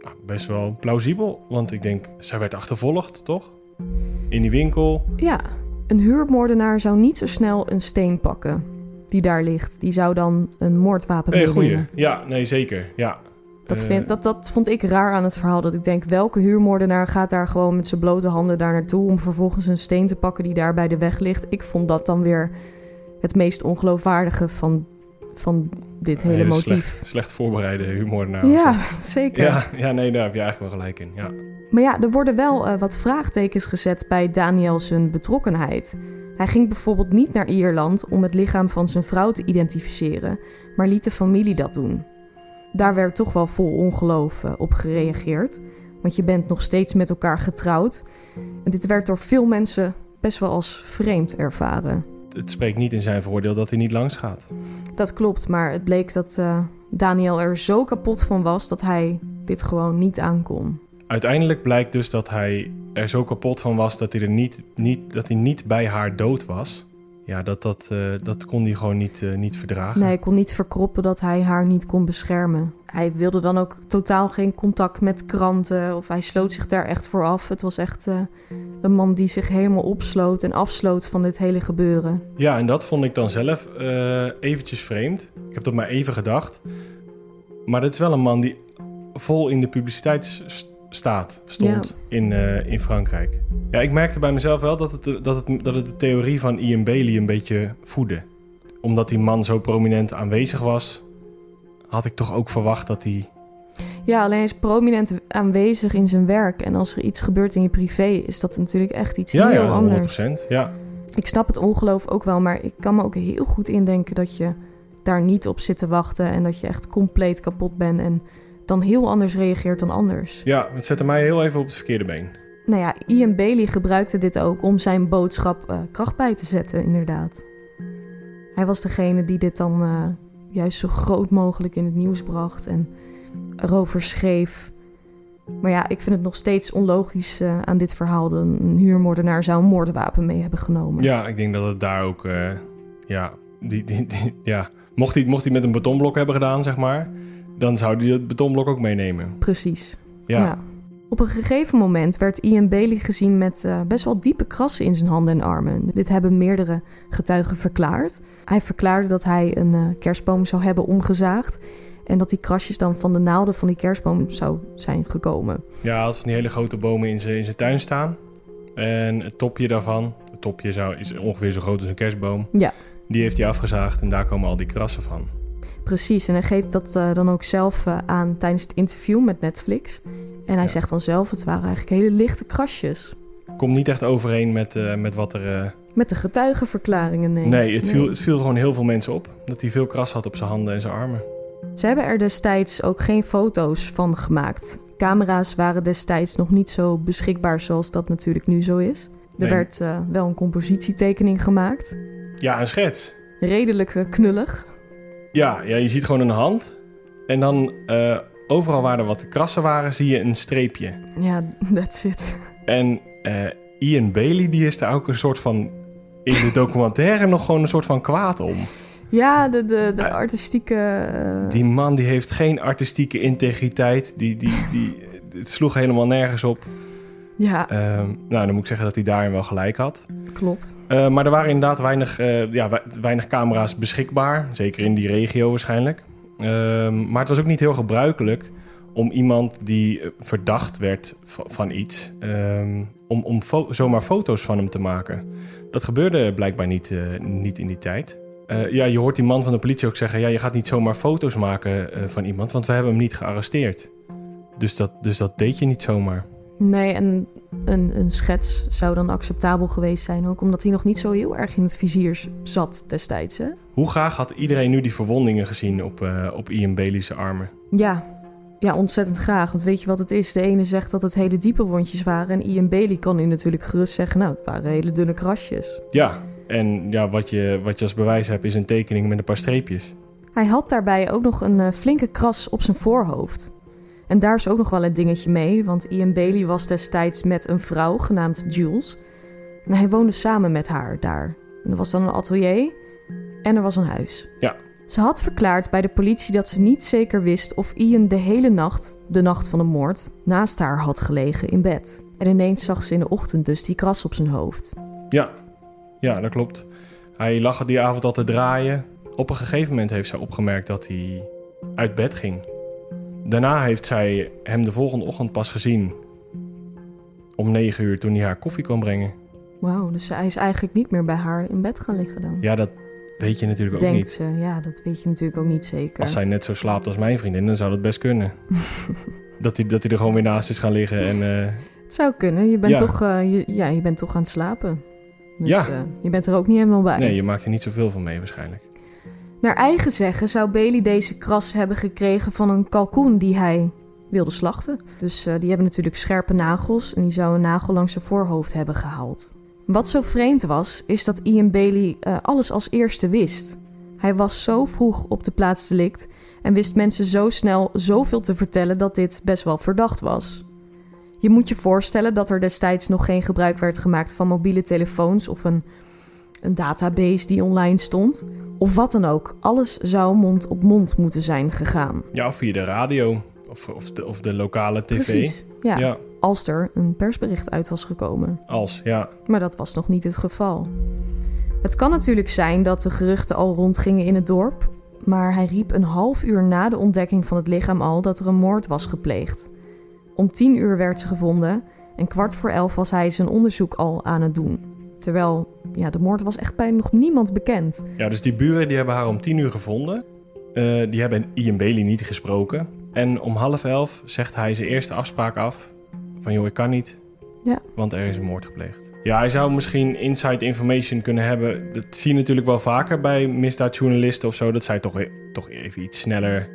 nou, best wel plausibel. Want ik denk, zij werd achtervolgd, toch? In die winkel. Ja, een huurmoordenaar zou niet zo snel een steen pakken die daar ligt. Die zou dan een moordwapen Nee, meenemen. Ja, nee, zeker. Ja. Dat, Eh, vind, dat, dat vond ik raar aan het verhaal. Dat ik denk, welke huurmoordenaar gaat daar gewoon met zijn blote handen daar naartoe... om vervolgens een steen te pakken die daar bij de weg ligt? Ik vond dat dan weer het meest ongeloofwaardige van, van dit hele motief. Slecht, slecht voorbereide was ja, *laughs* zeker. ja. Ja, nee, daar heb je eigenlijk wel gelijk in. Ja. Maar ja, er worden wel eh, wat vraagtekens gezet bij Daniel zijn betrokkenheid. Hij ging bijvoorbeeld niet naar Ierland om het lichaam van zijn vrouw te identificeren, maar liet de familie dat doen. Daar werd toch wel vol ongeloof eh, op gereageerd, want je bent nog steeds met elkaar getrouwd. En dit werd door veel mensen best wel als vreemd ervaren. Het spreekt niet in zijn voordeel dat hij niet langs gaat. Dat klopt, maar het bleek dat eh, Daniel er zo kapot van was dat hij dit gewoon niet aankon. Uiteindelijk blijkt dus dat hij er zo kapot van was dat hij, er niet, niet, dat hij niet bij haar dood was. Ja, dat, dat, eh, dat kon hij gewoon niet, eh, niet verdragen. Nee, hij kon niet verkroppen dat hij haar niet kon beschermen. Hij wilde dan ook totaal geen contact met kranten of hij sloot zich daar echt voor af. Het was echt eh, een man die zich helemaal opsloot en afsloot van dit hele gebeuren. Ja, en dat vond ik dan zelf eventjes vreemd. Ik heb dat maar even gedacht. Maar het is wel een man die vol in de publiciteitsstaat stond in, eh, in Frankrijk. Ja, ik merkte bij mezelf wel dat het, dat, het, dat het de theorie van Ian Bailey een beetje voedde. Omdat die man zo prominent aanwezig was, had ik toch ook verwacht dat hij... Ja, alleen hij is prominent aanwezig in zijn werk. En als er iets gebeurt in je privé, is dat natuurlijk echt iets Ja, heel ja, anders. 100%. Ja, Ik snap het ongeloof ook wel, maar ik kan me ook heel goed indenken dat je daar niet op zit te wachten en dat je echt compleet kapot bent en dan heel anders reageert dan anders. ja, het zette mij heel even op het verkeerde been. Nou ja, Ian Bailey gebruikte dit ook om zijn boodschap eh, kracht bij te zetten, inderdaad. Hij was degene die dit dan eh, juist zo groot mogelijk in het nieuws bracht en erover schreef. Maar ja, ik vind het nog steeds onlogisch eh, aan dit verhaal. dat Een huurmoordenaar zou een moordwapen mee hebben genomen. Ja, ik denk dat het daar ook... ja, die, die, die- ja, Mocht hij, mocht hij met een betonblok hebben gedaan, zeg maar, dan zou hij het betonblok ook meenemen. Precies. Ja. Ja. Op een gegeven moment werd Ian Bailey gezien met eh, best wel diepe krassen in zijn handen en armen. Dit hebben meerdere getuigen verklaard. Hij verklaarde dat hij een eh, kerstboom zou hebben omgezaagd. En dat die krasjes dan van de naalden van die kerstboom zou zijn gekomen. Ja, hij had van die hele grote bomen in zijn, in zijn tuin staan. En het topje daarvan, het topje zou, is ongeveer zo groot als een kerstboom. Ja. Die heeft hij afgezaagd en daar komen al die krassen van. Precies, en hij geeft dat eh, dan ook zelf eh, aan tijdens het interview met Netflix. En hij Ja. zegt dan zelf, het waren eigenlijk hele lichte krasjes. Komt niet echt overeen met, eh, met wat er... Met de getuigenverklaringen, nee. Nee, het, Viel, het viel gewoon heel veel mensen op. Dat hij veel kras had op zijn handen en zijn armen. Ze hebben er destijds ook geen foto's van gemaakt. Camera's waren destijds nog niet zo beschikbaar zoals dat natuurlijk nu zo is. Er Nee. werd wel een compositietekening gemaakt. Ja, een schets. Redelijk knullig. Ja, ja, je ziet gewoon een hand. En dan eh, overal waar er wat krassen waren, zie je een streepje. Ja, that's it. En eh, Ian Bailey, die is daar ook een soort van... In de documentaire nog gewoon een soort van kwaad om. Ja, de, de, de artistieke... eh, Die man die heeft geen artistieke integriteit. Die, die, die, het sloeg helemaal nergens op. Ja, Ehm, nou, dan moet ik zeggen dat hij daarin wel gelijk had. klopt. Eh, maar er waren inderdaad weinig, eh, ja, we- weinig camera's beschikbaar. Zeker in die regio waarschijnlijk. Ehm, maar het was ook niet heel gebruikelijk om iemand die eh, verdacht werd va- van iets... ehm, om, om fo- zomaar foto's van hem te maken. Dat gebeurde blijkbaar niet, niet in die tijd. Ja, je hoort die man van de politie ook zeggen... ja, je gaat niet zomaar foto's maken van iemand... want we hebben hem niet gearresteerd. Dus dat, dus dat deed je niet zomaar. Nee, en een, een schets zou dan acceptabel geweest zijn ook... omdat hij nog niet zo heel erg in het vizier zat destijds, hè? Hoe graag had iedereen nu die verwondingen gezien op, eh, op Ian Bailey's armen? Ja. ja, ontzettend graag. Want weet je wat het is? De ene zegt dat het hele diepe wondjes waren... en Ian Bailey kan nu natuurlijk gerust zeggen... nou, het waren hele dunne krasjes. Ja, en ja, wat, je, wat je als bewijs hebt is een tekening met een paar streepjes. Hij had daarbij ook nog een eh, flinke kras op zijn voorhoofd. En daar is ook nog wel een dingetje mee, want Ian Bailey was destijds met een vrouw genaamd Jules. En hij woonde samen met haar daar. En er was dan een atelier en er was een huis. Ja. Ze had verklaard bij de politie dat ze niet zeker wist of Ian de hele nacht, de nacht van de moord, naast haar had gelegen in bed. En ineens zag ze in de ochtend dus die kras op zijn hoofd. Ja, ja, dat klopt. Hij lag die avond al te draaien. Op een gegeven moment heeft zij opgemerkt dat hij uit bed ging. Daarna heeft zij hem de volgende ochtend pas gezien. Om negen uur toen hij haar koffie kwam brengen. Wauw, dus hij is eigenlijk niet meer bij haar in bed gaan liggen dan. Ja, dat weet je natuurlijk ook Denkt niet. ze, ja, dat weet je natuurlijk ook niet zeker. Als zij net zo slaapt als mijn vriendin, dan zou dat best kunnen. *laughs* dat, hij, dat hij er gewoon weer naast is gaan liggen en... eh, Het zou kunnen, je bent, Ja. toch, eh, je, ja, je bent toch aan het slapen. Dus Ja. eh, je bent er ook niet helemaal bij. nee, je maakt er niet zoveel van mee waarschijnlijk. Naar eigen zeggen zou Bailey deze kras hebben gekregen van een kalkoen die hij wilde slachten. Dus eh, die hebben natuurlijk scherpe nagels en die zou een nagel langs zijn voorhoofd hebben gehaald. Wat zo vreemd was, is dat Ian Bailey eh, alles als eerste wist. Hij was zo vroeg op de plaats delict en wist mensen zo snel zoveel te vertellen dat dit best wel verdacht was. Je moet je voorstellen dat er destijds nog geen gebruik werd gemaakt van mobiele telefoons of een, een database die online stond. Of wat dan ook. Alles zou mond op mond moeten zijn gegaan. Ja, of via de radio of, of, de, of de lokale tv. Precies. Ja, ja, als er een persbericht uit was gekomen. als, ja. Maar dat was nog niet het geval. Het kan natuurlijk zijn dat de geruchten al rondgingen in het dorp. Maar hij riep een half uur na de ontdekking van het lichaam al dat er een moord was gepleegd. Om tien uur werd ze gevonden en kwart voor elf was hij zijn onderzoek al aan het doen. Terwijl ja, de moord was echt bij nog niemand bekend. Ja, dus die buren die hebben haar om tien uur gevonden. Eh, die hebben Ian Bailey niet gesproken. En om half elf zegt hij zijn eerste afspraak af. Van joh, ik kan niet. Ja. Want er is een moord gepleegd. Ja, hij zou misschien inside information kunnen hebben. Dat zie je natuurlijk wel vaker bij misdaadjournalisten of zo. Dat zij toch, toch even iets sneller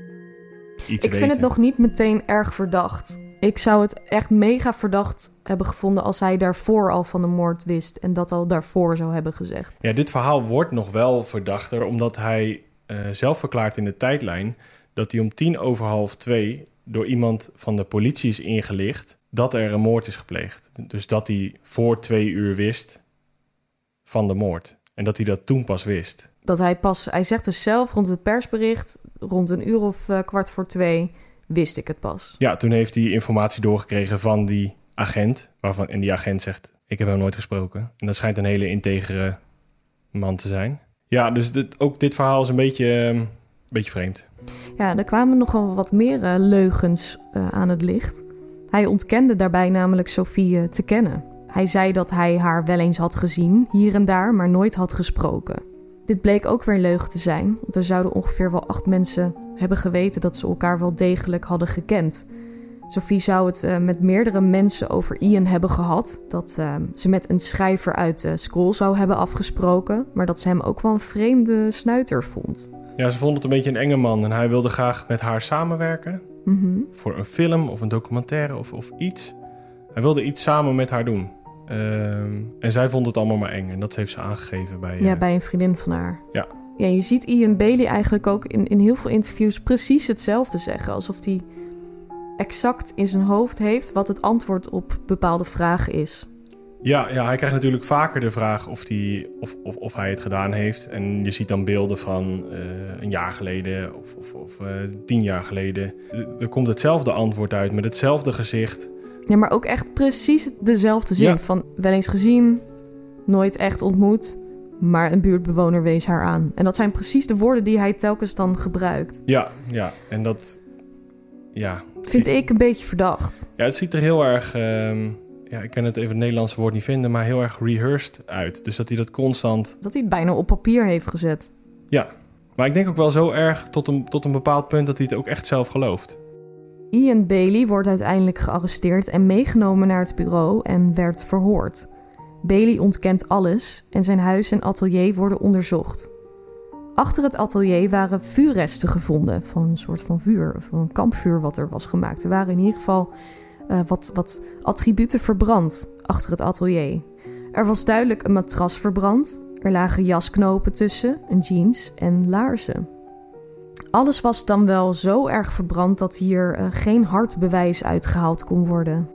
iets Ik vind het nog niet meteen erg verdacht. Ik zou het echt mega verdacht hebben gevonden als hij daarvoor al van de moord wist en dat al daarvoor zou hebben gezegd. Ja, dit verhaal wordt nog wel verdachter omdat hij eh, zelf verklaart in de tijdlijn dat hij om tien over half twee door iemand van de politie is ingelicht dat er een moord is gepleegd. Dus dat hij voor twee uur wist van de moord. En dat hij dat toen pas wist. Dat hij pas, hij zegt dus zelf rond het persbericht, rond een uur of uh, kwart voor twee, wist ik het pas. Ja, toen heeft hij informatie doorgekregen van die agent. Waarvan, en die agent zegt, ik heb hem nooit gesproken. En dat schijnt een hele integere man te zijn. Ja, dus dit, ook dit verhaal is een beetje, een beetje vreemd. Ja, er kwamen nogal wat meer uh, leugens uh, aan het licht. Hij ontkende daarbij namelijk Sophie te kennen. Hij zei dat hij haar wel eens had gezien, hier en daar, maar nooit had gesproken. Dit bleek ook weer een leugen te zijn, want er zouden ongeveer wel acht mensen hebben geweten dat ze elkaar wel degelijk hadden gekend. Sophie zou het uh, met meerdere mensen over Ian hebben gehad. Dat uh, ze met een schrijver uit uh, school zou hebben afgesproken. Maar dat ze hem ook wel een vreemde snuiter vond. Ja, ze vond het een beetje een enge man. En hij wilde graag met haar samenwerken. Mm -hmm. Voor een film of een documentaire of, of iets. Hij wilde iets samen met haar doen. Ehm, en zij vond het allemaal maar eng. En dat heeft ze aangegeven bij... Ja, bij een vriendin van haar. Ja. Ja, je ziet Ian Bailey eigenlijk ook in, in heel veel interviews precies hetzelfde zeggen. Alsof hij exact in zijn hoofd heeft wat het antwoord op bepaalde vragen is. Ja, ja hij krijgt natuurlijk vaker de vraag of, die, of, of, of hij het gedaan heeft. En je ziet dan beelden van uh, een jaar geleden of, of, of uh, tien jaar geleden. Er komt hetzelfde antwoord uit met hetzelfde gezicht. Ja, maar ook echt precies dezelfde zin. Ja. Van wel eens gezien, nooit echt ontmoet, maar een buurtbewoner wees haar aan. En dat zijn precies de woorden die hij telkens dan gebruikt. Ja, ja. En dat... Ja. Vind ik een beetje verdacht. Ja, het ziet er heel erg... ehm, ja, ik kan het even het Nederlandse woord niet vinden, maar heel erg rehearsed uit. Dus dat hij dat constant... Dat hij het bijna op papier heeft gezet. Ja. Maar ik denk ook wel zo erg tot een, tot een bepaald punt dat hij het ook echt zelf gelooft. Ian Bailey wordt uiteindelijk gearresteerd en meegenomen naar het bureau en werd verhoord. Bailey ontkent alles en zijn huis en atelier worden onderzocht. Achter het atelier waren vuurresten gevonden van een soort van vuur, van een kampvuur wat er was gemaakt. Er waren in ieder geval uh, wat, wat attributen verbrand achter het atelier. Er was duidelijk een matras verbrand, er lagen jasknopen tussen, een jeans en laarzen. Alles was dan wel zo erg verbrand dat hier uh, geen hard bewijs uitgehaald kon worden.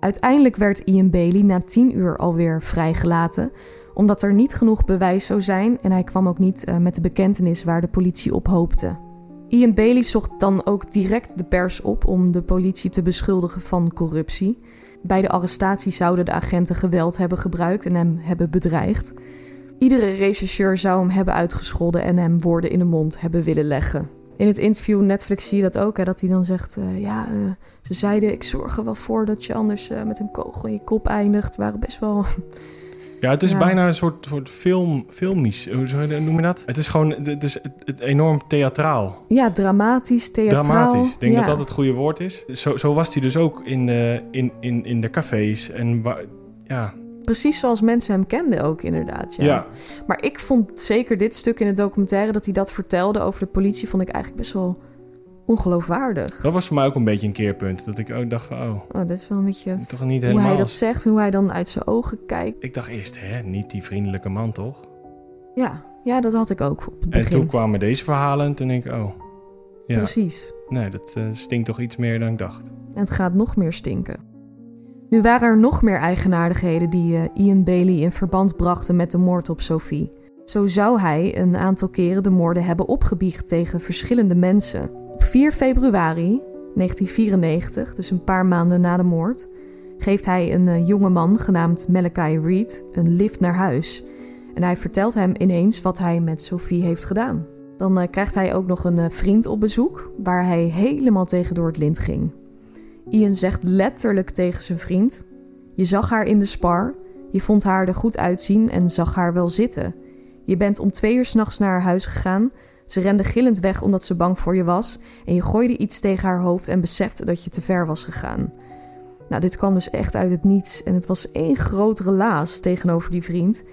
Uiteindelijk werd Ian Bailey na tien uur alweer vrijgelaten, omdat er niet genoeg bewijs zou zijn en hij kwam ook niet uh, met de bekentenis waar de politie op hoopte. Ian Bailey zocht dan ook direct de pers op om de politie te beschuldigen van corruptie. Bij de arrestatie zouden de agenten geweld hebben gebruikt en hem hebben bedreigd. Iedere rechercheur zou hem hebben uitgescholden en hem woorden in de mond hebben willen leggen. In het interview Netflix zie je dat ook, hè, dat hij dan zegt... Uh, ja, uh, ze zeiden, ik zorg er wel voor dat je anders uh, met een kogel in je kop eindigt. Waren best wel... *laughs* Ja, het is Ja. bijna een soort, soort film, filmisch. Hoe noem je dat? Het is gewoon het is het, enorm theatraal. Ja, dramatisch, theatraal. Dramatisch. Ik denk ja. dat dat het goede woord is. Zo, zo was hij dus ook in, eh, in, in, in de cafés. En ja, Precies zoals mensen hem kenden ook inderdaad, ja. ja. Maar ik vond zeker dit stuk in de documentaire... dat hij dat vertelde over de politie... vond ik eigenlijk best wel ongeloofwaardig. dat was voor mij ook een beetje een keerpunt. Dat ik ook dacht van, oh, Oh, dat is wel een beetje... toch niet Hoe helemaal. hij dat zegt en hoe hij dan uit zijn ogen kijkt. Ik dacht eerst, hè, niet die vriendelijke man toch? Ja, ja dat had ik ook op het En begin. toen kwamen deze verhalen en toen denk ik, oh, ja, Precies. nee, dat eh, stinkt toch iets meer dan ik dacht. En het gaat nog meer stinken. Nu waren er nog meer eigenaardigheden die eh, Ian Bailey in verband brachten met de moord op Sophie. Zo zou hij een aantal keren de moorden hebben opgebiecht tegen verschillende mensen. Op 4 februari 1994, dus een paar maanden na de moord, geeft hij een eh, jonge man genaamd Malachi Reed een lift naar huis. En hij vertelt hem ineens wat hij met Sophie heeft gedaan. Dan eh, krijgt hij ook nog een vriend op bezoek, waar hij helemaal tegen door het lint ging. Ian zegt letterlijk tegen zijn vriend: Je zag haar in de spar, je vond haar er goed uitzien en zag haar wel zitten. Je bent om twee uur s'nachts naar haar huis gegaan. Ze rende gillend weg omdat ze bang voor je was. En je gooide iets tegen haar hoofd en besefte dat je te ver was gegaan. Nou, dit kwam dus echt uit het niets. En het was één groot relaas tegenover die vriend.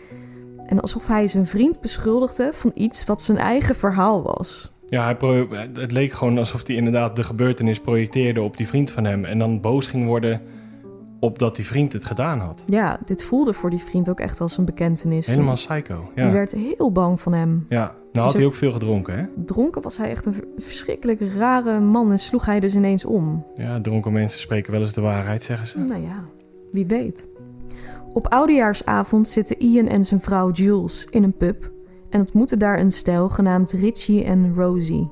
En alsof hij zijn vriend beschuldigde van iets wat zijn eigen verhaal was. Ja, hij pro- het leek gewoon alsof hij inderdaad de gebeurtenis projecteerde op die vriend van hem. En dan boos ging worden op dat die vriend het gedaan had. Ja, dit voelde voor die vriend ook echt als een bekentenis. Helemaal psycho. Die Ja, werd heel bang van hem. ja. nou had hij ook veel gedronken, hè? Dronken was hij echt een verschrikkelijk rare man en sloeg hij dus ineens om. Ja, dronken mensen spreken wel eens de waarheid, zeggen ze. Nou ja, wie weet. Op oudejaarsavond zitten Ian en zijn vrouw Jules in een pub en ontmoeten daar een stel genaamd Richie en Rosie.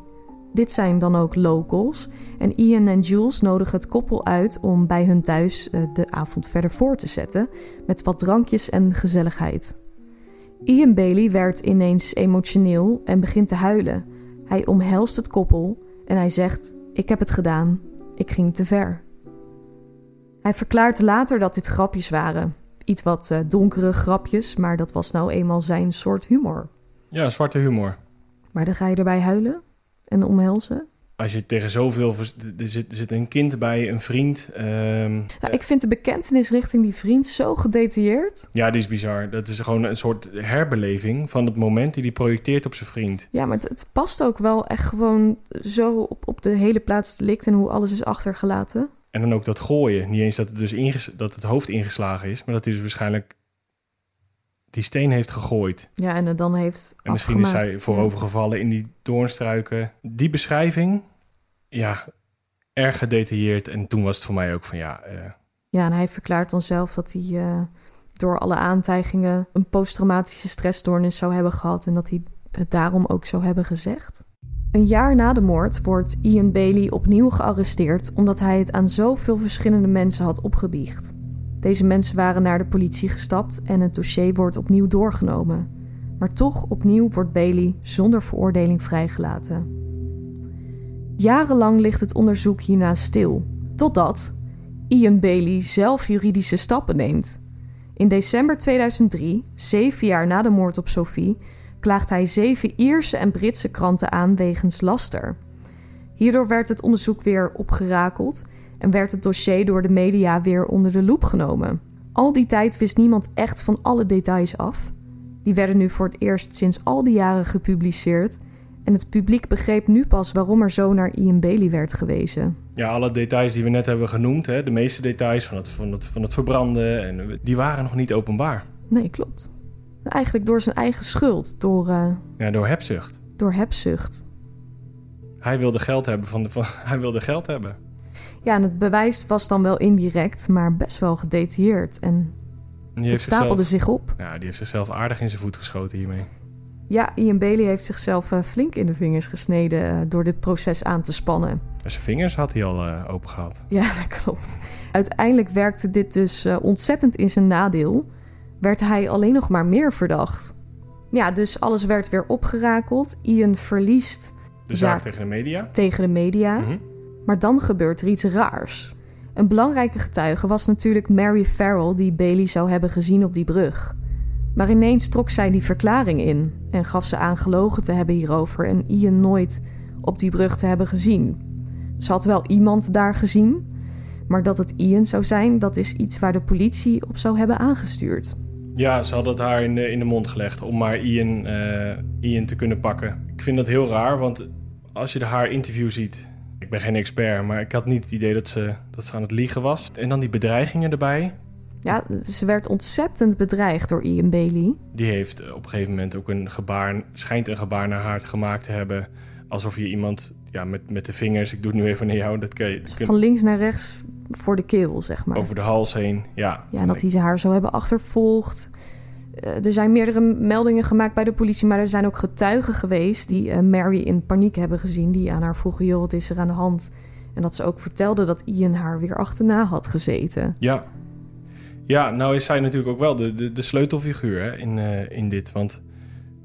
Dit zijn dan ook locals en Ian en Jules nodigen het koppel uit om bij hun thuis eh, de avond verder voor te zetten met wat drankjes en gezelligheid. Ian Bailey werd ineens emotioneel en begint te huilen. Hij omhelst het koppel en hij zegt: Ik heb het gedaan, ik ging te ver. Hij verklaart later dat dit grapjes waren. Iets wat uh, donkere grapjes, maar dat was nou eenmaal zijn soort humor. Ja, zwarte humor. Maar dan ga je erbij huilen en omhelzen. Als je tegen zoveel... Er zit, er zit een kind bij, een vriend. ehm, Nou, ik vind de bekentenis richting die vriend zo gedetailleerd. ja, die is bizar. Dat is gewoon een soort herbeleving van het moment die hij projecteert op zijn vriend. Ja, maar het, het past ook wel echt gewoon zo op, op de hele plaats delict en hoe alles is achtergelaten. En dan ook dat gooien. Niet eens dat het, dus inges- dat het hoofd ingeslagen is, maar dat hij dus waarschijnlijk die steen heeft gegooid. Ja, en het dan heeft En misschien is zij voorovergevallen in die doornstruiken. Die beschrijving, ja, erg gedetailleerd. En toen was het voor mij ook van ja, eh, Ja, en hij verklaart dan zelf dat hij eh, door alle aantijgingen een posttraumatische stressstoornis zou hebben gehad en dat hij het daarom ook zou hebben gezegd. Een jaar na de moord wordt Ian Bailey opnieuw gearresteerd omdat hij het aan zoveel verschillende mensen had opgebiecht. Deze mensen waren naar de politie gestapt en het dossier wordt opnieuw doorgenomen. Maar toch opnieuw wordt Bailey zonder veroordeling vrijgelaten. Jarenlang ligt het onderzoek hierna stil, totdat Ian Bailey zelf juridische stappen neemt. In december 2003, zeven jaar na de moord op Sophie, klaagt hij zeven Ierse en Britse kranten aan wegens laster. Hierdoor werd het onderzoek weer opgerakeld en werd het dossier door de media weer onder de loep genomen. Al die tijd wist niemand echt van alle details af. Die werden nu voor het eerst sinds al die jaren gepubliceerd en het publiek begreep nu pas waarom er zo naar Ian Bailey werd gewezen. ja, alle details die we net hebben genoemd, hè, de meeste details van het, van, het, van het verbranden, en, die waren nog niet openbaar. Nee, klopt. Eigenlijk door zijn eigen schuld, door, eh, Ja, door hebzucht. door hebzucht. Hij wilde geld hebben. Van de, van, *laughs* hij wilde geld hebben. Ja, en het bewijs was dan wel indirect, maar best wel gedetailleerd. En Die het stapelde zichzelf, zich op. ja, die heeft zichzelf aardig in zijn voet geschoten hiermee. Ja, Ian Bailey heeft zichzelf eh, flink in de vingers gesneden eh, door dit proces aan te spannen. En zijn vingers had hij al eh open gehad. Ja, *laughs* dat klopt. Uiteindelijk werkte dit dus ontzettend in zijn nadeel. Werd hij alleen nog maar meer verdacht. Ja, dus alles werd weer opgerakeld. Ian verliest De zaak Zaak. tegen de media. tegen de media. Mhm. Maar dan gebeurt er iets raars. Een belangrijke getuige was natuurlijk Mary Farrell, die Bailey zou hebben gezien op die brug. Maar ineens trok zij die verklaring in en gaf ze aan gelogen te hebben hierover en Ian nooit op die brug te hebben gezien. Ze had wel iemand daar gezien, maar dat het Ian zou zijn, dat is iets waar de politie op zou hebben aangestuurd. Ja, ze hadden het haar in de, mond gelegd om maar Ian, eh, Ian te kunnen pakken. Ik vind dat heel raar, want als je haar interview ziet... Ik ben geen expert, maar ik had niet het idee dat ze, dat ze aan het liegen was. En dan die bedreigingen erbij. Ja, ze werd ontzettend bedreigd door Ian Bailey. Die heeft eh, op een gegeven moment ook een gebaar... schijnt een gebaar naar haar gemaakt te hebben... alsof je iemand ja, met, met de vingers... ik doe het nu even naar jou, dat kun je... dat kun- Van links naar rechts voor de keel, zeg maar. over de hals heen. Ja, Ja, dat ik- hij ze haar zou hebben achtervolgd. Eh, er zijn meerdere meldingen gemaakt bij de politie, maar er zijn ook getuigen geweest die eh, Mary in paniek hebben gezien. Die aan haar vroegen: joh, wat is er aan de hand? En dat ze ook vertelde dat Ian haar weer achterna had gezeten. Ja. Ja, nou is zij natuurlijk ook wel de, de, de sleutelfiguur hè, in, eh, in dit. Want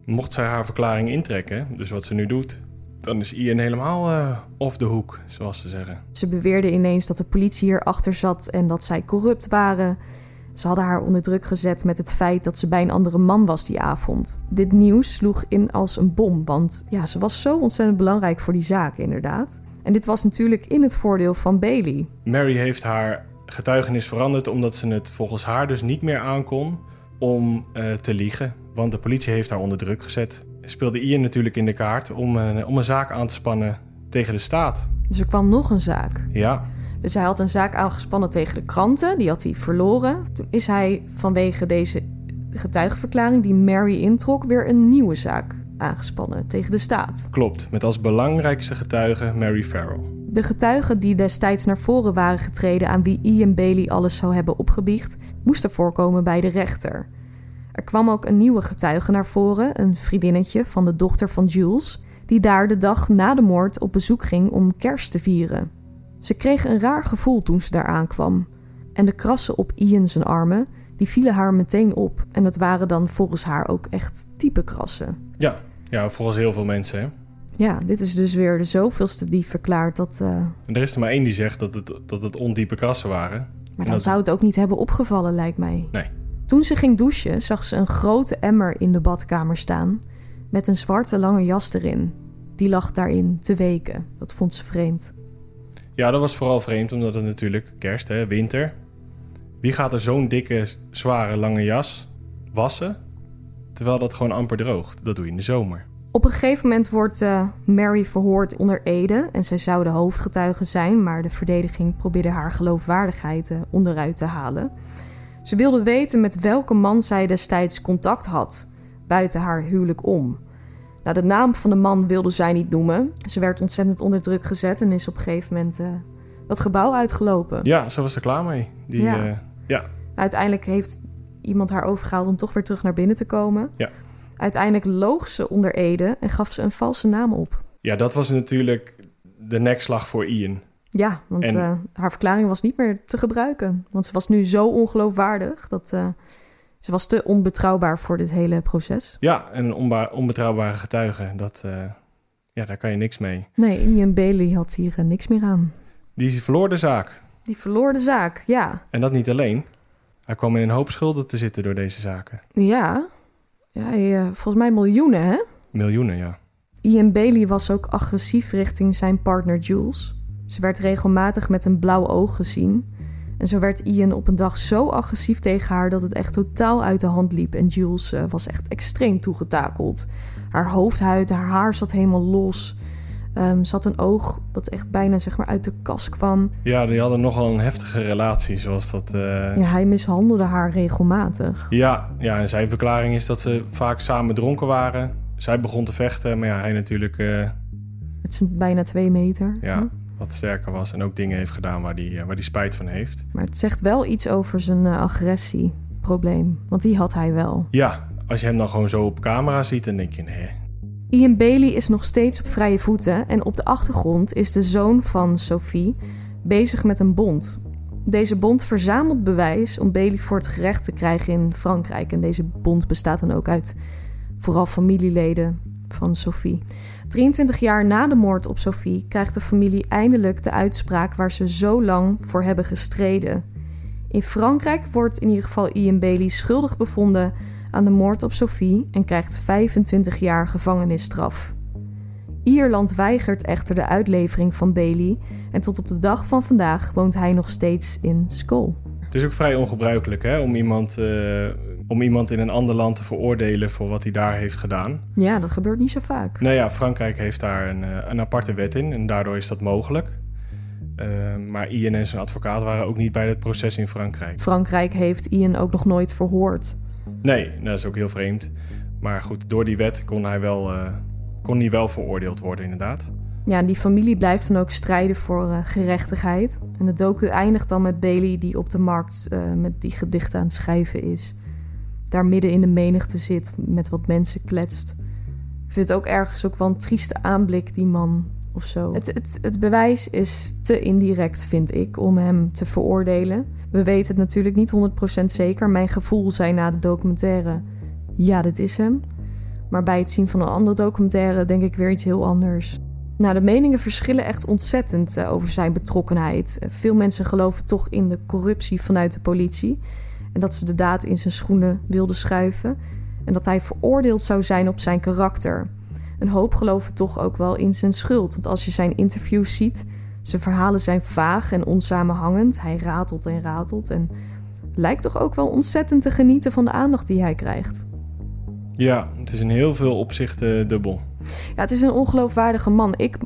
mocht zij haar verklaring intrekken, dus wat ze nu doet... dan is Ian helemaal eh off de hoek, zoals ze zeggen. Ze beweerde ineens dat de politie hierachter zat en dat zij corrupt waren. Ze hadden haar onder druk gezet met het feit dat ze bij een andere man was die avond. Dit nieuws sloeg in als een bom, want ja, ze was zo ontzettend belangrijk voor die zaak, inderdaad. En dit was natuurlijk in het voordeel van Bailey. Mary heeft haar getuigenis veranderd... omdat ze het volgens haar dus niet meer aankon om eh, te liegen. Want de politie heeft haar onder druk gezet. Speelde Ian natuurlijk in de kaart om, eh, om een zaak aan te spannen tegen de staat. Dus er kwam nog een zaak. Ja, Dus hij had een zaak aangespannen tegen de kranten, die had hij verloren. Toen is hij vanwege deze getuigenverklaring die Mary introk weer een nieuwe zaak aangespannen tegen de staat. klopt. Met als belangrijkste getuige Mary Farrell. De getuigen die destijds naar voren waren getreden aan wie Ian Bailey alles zou hebben opgebiecht, moesten voorkomen bij de rechter. Er kwam ook een nieuwe getuige naar voren, een vriendinnetje van de dochter van Jules, die daar de dag na de moord op bezoek ging om kerst te vieren. Ze kreeg een raar gevoel toen ze daar aankwam. En de krassen op Ian zijn armen, die vielen haar meteen op. En dat waren dan volgens haar ook echt type krassen. Ja, ja volgens heel veel mensen. Hè? Ja, dit is dus weer de zoveelste die verklaart dat... Uh... En er is er maar één die zegt dat het, dat het ondiepe krassen waren. Maar dan zou het ook niet hebben opgevallen, lijkt mij. Nee. Toen ze ging douchen, zag ze een grote emmer in de badkamer staan... met een zwarte lange jas erin. Die lag daarin te weken. Dat vond ze vreemd. Ja, dat was vooral vreemd, omdat het natuurlijk kerst, hè, winter. Wie gaat er zo'n dikke, zware, lange jas wassen... terwijl dat gewoon amper droogt? Dat doe je in de zomer. Op een gegeven moment wordt uh, Mary verhoord onder Ede en zij zou de hoofdgetuige zijn, maar de verdediging probeerde haar geloofwaardigheid uh, onderuit te halen. Ze wilde weten met welke man zij destijds contact had, buiten haar huwelijk om. Nou, de naam van de man wilde zij niet noemen. Ze werd ontzettend onder druk gezet en is op een gegeven moment uh, dat gebouw uitgelopen. Ja, ze was er klaar mee. Die, ja. ja. Uiteindelijk heeft iemand haar overgehaald om toch weer terug naar binnen te komen. Ja. Uiteindelijk loog ze onder Ede en gaf ze een valse naam op. Ja, dat was natuurlijk de nekslag voor Ian. Ja, want uh, haar verklaring was niet meer te gebruiken. Want ze was nu zo ongeloofwaardig dat uh, ze was te onbetrouwbaar voor dit hele proces. Ja, en een onbetrouwbare getuige, dat, uh, ja, daar kan je niks mee. Nee, Ian Bailey had hier niks meer aan. Die verloor de zaak. Die verloor de zaak, ja. En dat niet alleen. Hij kwam in een hoop schulden te zitten door deze zaken. Ja, ja, eh, volgens mij miljoenen, hè? Miljoenen, ja. Ian Bailey was ook agressief richting zijn partner Jules. Ze werd regelmatig met een blauw oog gezien. En zo werd Ian op een dag zo agressief tegen haar dat het echt totaal uit de hand liep. En Jules uh, was echt extreem toegetakeld. Haar hoofdhuid, haar haar zat helemaal los. Um, ze had een oog dat echt bijna zeg maar, uit de kas kwam. Ja, die hadden nogal een heftige relatie, zoals dat... Uh... Ja, hij mishandelde haar regelmatig. Ja, ja, en zijn verklaring is dat ze vaak samen dronken waren. Zij begon te vechten, maar ja, hij natuurlijk... Uh... Het is bijna twee meter. Ja, wat sterker was en ook dingen heeft gedaan waar hij waar die spijt van heeft. Maar het zegt wel iets over zijn uh, agressieprobleem, want die had hij wel. Ja, als je hem dan gewoon zo op camera ziet, dan denk je, nee, Ian Bailey is nog steeds op vrije voeten en op de achtergrond is de zoon van Sophie bezig met een bond. Deze bond verzamelt bewijs om Bailey voor het gerecht te krijgen in Frankrijk. En deze bond bestaat dan ook uit vooral familieleden van Sophie. 23 jaar na de moord op Sophie krijgt de familie eindelijk de uitspraak waar ze zo lang voor hebben gestreden. In Frankrijk wordt in ieder geval Ian Bailey schuldig bevonden aan de moord op Sophie en krijgt 25 jaar gevangenisstraf. Ierland weigert echter de uitlevering van Bailey en tot op de dag van vandaag woont hij nog steeds in Skull. Het is ook vrij ongebruikelijk hè, om, iemand, uh, om iemand in een ander land te veroordelen voor wat hij daar heeft gedaan. Ja, dat gebeurt niet zo vaak. Nou ja, Frankrijk heeft daar een, eh, een aparte wet in en daardoor is dat mogelijk. Uh, maar Ian en zijn advocaat waren ook niet bij het proces in Frankrijk. Frankrijk heeft Ian ook nog nooit verhoord. Nee, dat is ook heel vreemd. Maar goed, door die wet kon hij wel, uh, kon hij wel veroordeeld worden, inderdaad. Ja, die familie blijft dan ook strijden voor uh, gerechtigheid. En de docu eindigt dan met Bailey die op de markt met die gedichten aan het schrijven is. Daar midden in de menigte zit, met wat mensen kletst. Ik vind het ook ergens ook wel een trieste aanblik, die man of zo. Het, het, het bewijs is te indirect, vind ik, om hem te veroordelen. We weten het natuurlijk niet 100% zeker. Mijn gevoel zei na de documentaire: ja, dit is hem. Maar bij het zien van een andere documentaire denk ik weer iets heel anders. Nou, de meningen verschillen echt ontzettend eh, over zijn betrokkenheid. Veel mensen geloven toch in de corruptie vanuit de politie. En dat ze de daad in zijn schoenen wilden schuiven. En dat hij veroordeeld zou zijn op zijn karakter. Een hoop geloven toch ook wel in zijn schuld. Want als je zijn interviews ziet, zijn verhalen zijn vaag en onsamenhangend. Hij ratelt en ratelt en lijkt toch ook wel ontzettend te genieten van de aandacht die hij krijgt. Ja, het is in heel veel opzichten dubbel. Ja, het is een ongeloofwaardige man. Ik,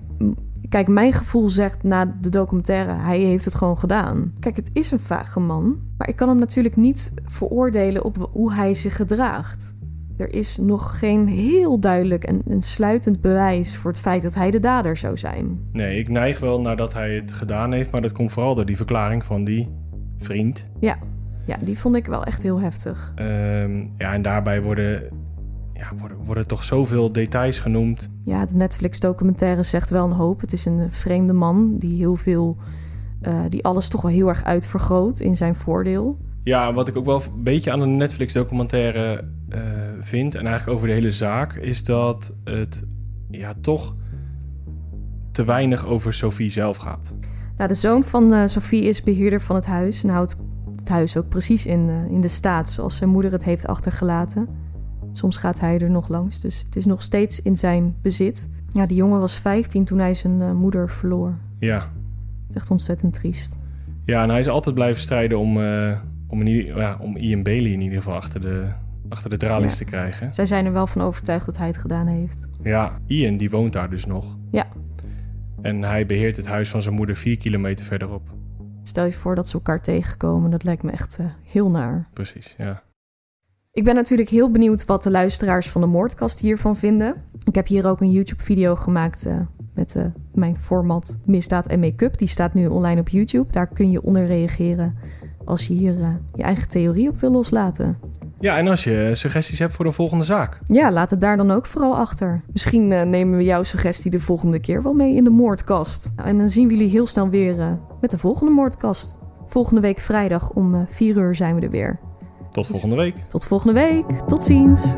kijk, mijn gevoel zegt na de documentaire, hij heeft het gewoon gedaan. Kijk, het is een vage man, maar ik kan hem natuurlijk niet veroordelen op hoe hij zich gedraagt. Er is nog geen heel duidelijk en, en sluitend bewijs voor het feit dat hij de dader zou zijn. Nee, ik neig wel nadat hij het gedaan heeft, maar dat komt vooral door die verklaring van die vriend. Ja. Ja, die vond ik wel echt heel heftig. Ehm, ja, en daarbij worden, ja, worden, worden toch zoveel details genoemd. Ja, de Netflix-documentaire zegt wel een hoop. Het is een vreemde man die heel veel, eh, die alles toch wel heel erg uitvergroot in zijn voordeel. Ja, wat ik ook wel een beetje aan de Netflix-documentaire eh, vind, en eigenlijk over de hele zaak, is dat het ja, toch te weinig over Sophie zelf gaat. Nou, de zoon van eh, Sophie is beheerder van het huis en houdt het huis ook precies in, in de staat zoals zijn moeder het heeft achtergelaten. Soms gaat hij er nog langs, dus het is nog steeds in zijn bezit. Ja, die jongen was 15 toen hij zijn eh, moeder verloor. Ja. Echt ontzettend triest. Ja, en hij is altijd blijven strijden om, eh, om, ieder- ja, om Ian Bailey in ieder geval achter de, achter de tralies Ja. te krijgen. Zij zijn er wel van overtuigd dat hij het gedaan heeft. Ja, Ian die woont daar dus nog. Ja. En hij beheert het huis van zijn moeder vier kilometer verderop. Stel je voor dat ze elkaar tegenkomen, dat lijkt me echt eh, heel naar. Precies, ja. Ik ben natuurlijk heel benieuwd wat de luisteraars van de moordkast hiervan vinden. Ik heb hier ook een YouTube-video gemaakt eh, met eh, mijn format Misdaad en Make-up. Die staat nu online op YouTube. Daar kun je onder reageren als je hier eh, je eigen theorie op wil loslaten. Ja, en als je suggesties hebt voor de volgende zaak. Ja, laat het daar dan ook vooral achter. Misschien nemen we jouw suggestie de volgende keer wel mee in de moordkast. En dan zien we jullie heel snel weer met de volgende moordkast. Volgende week vrijdag om 4 uur zijn we er weer. Tot volgende week. Tot volgende week. Tot ziens.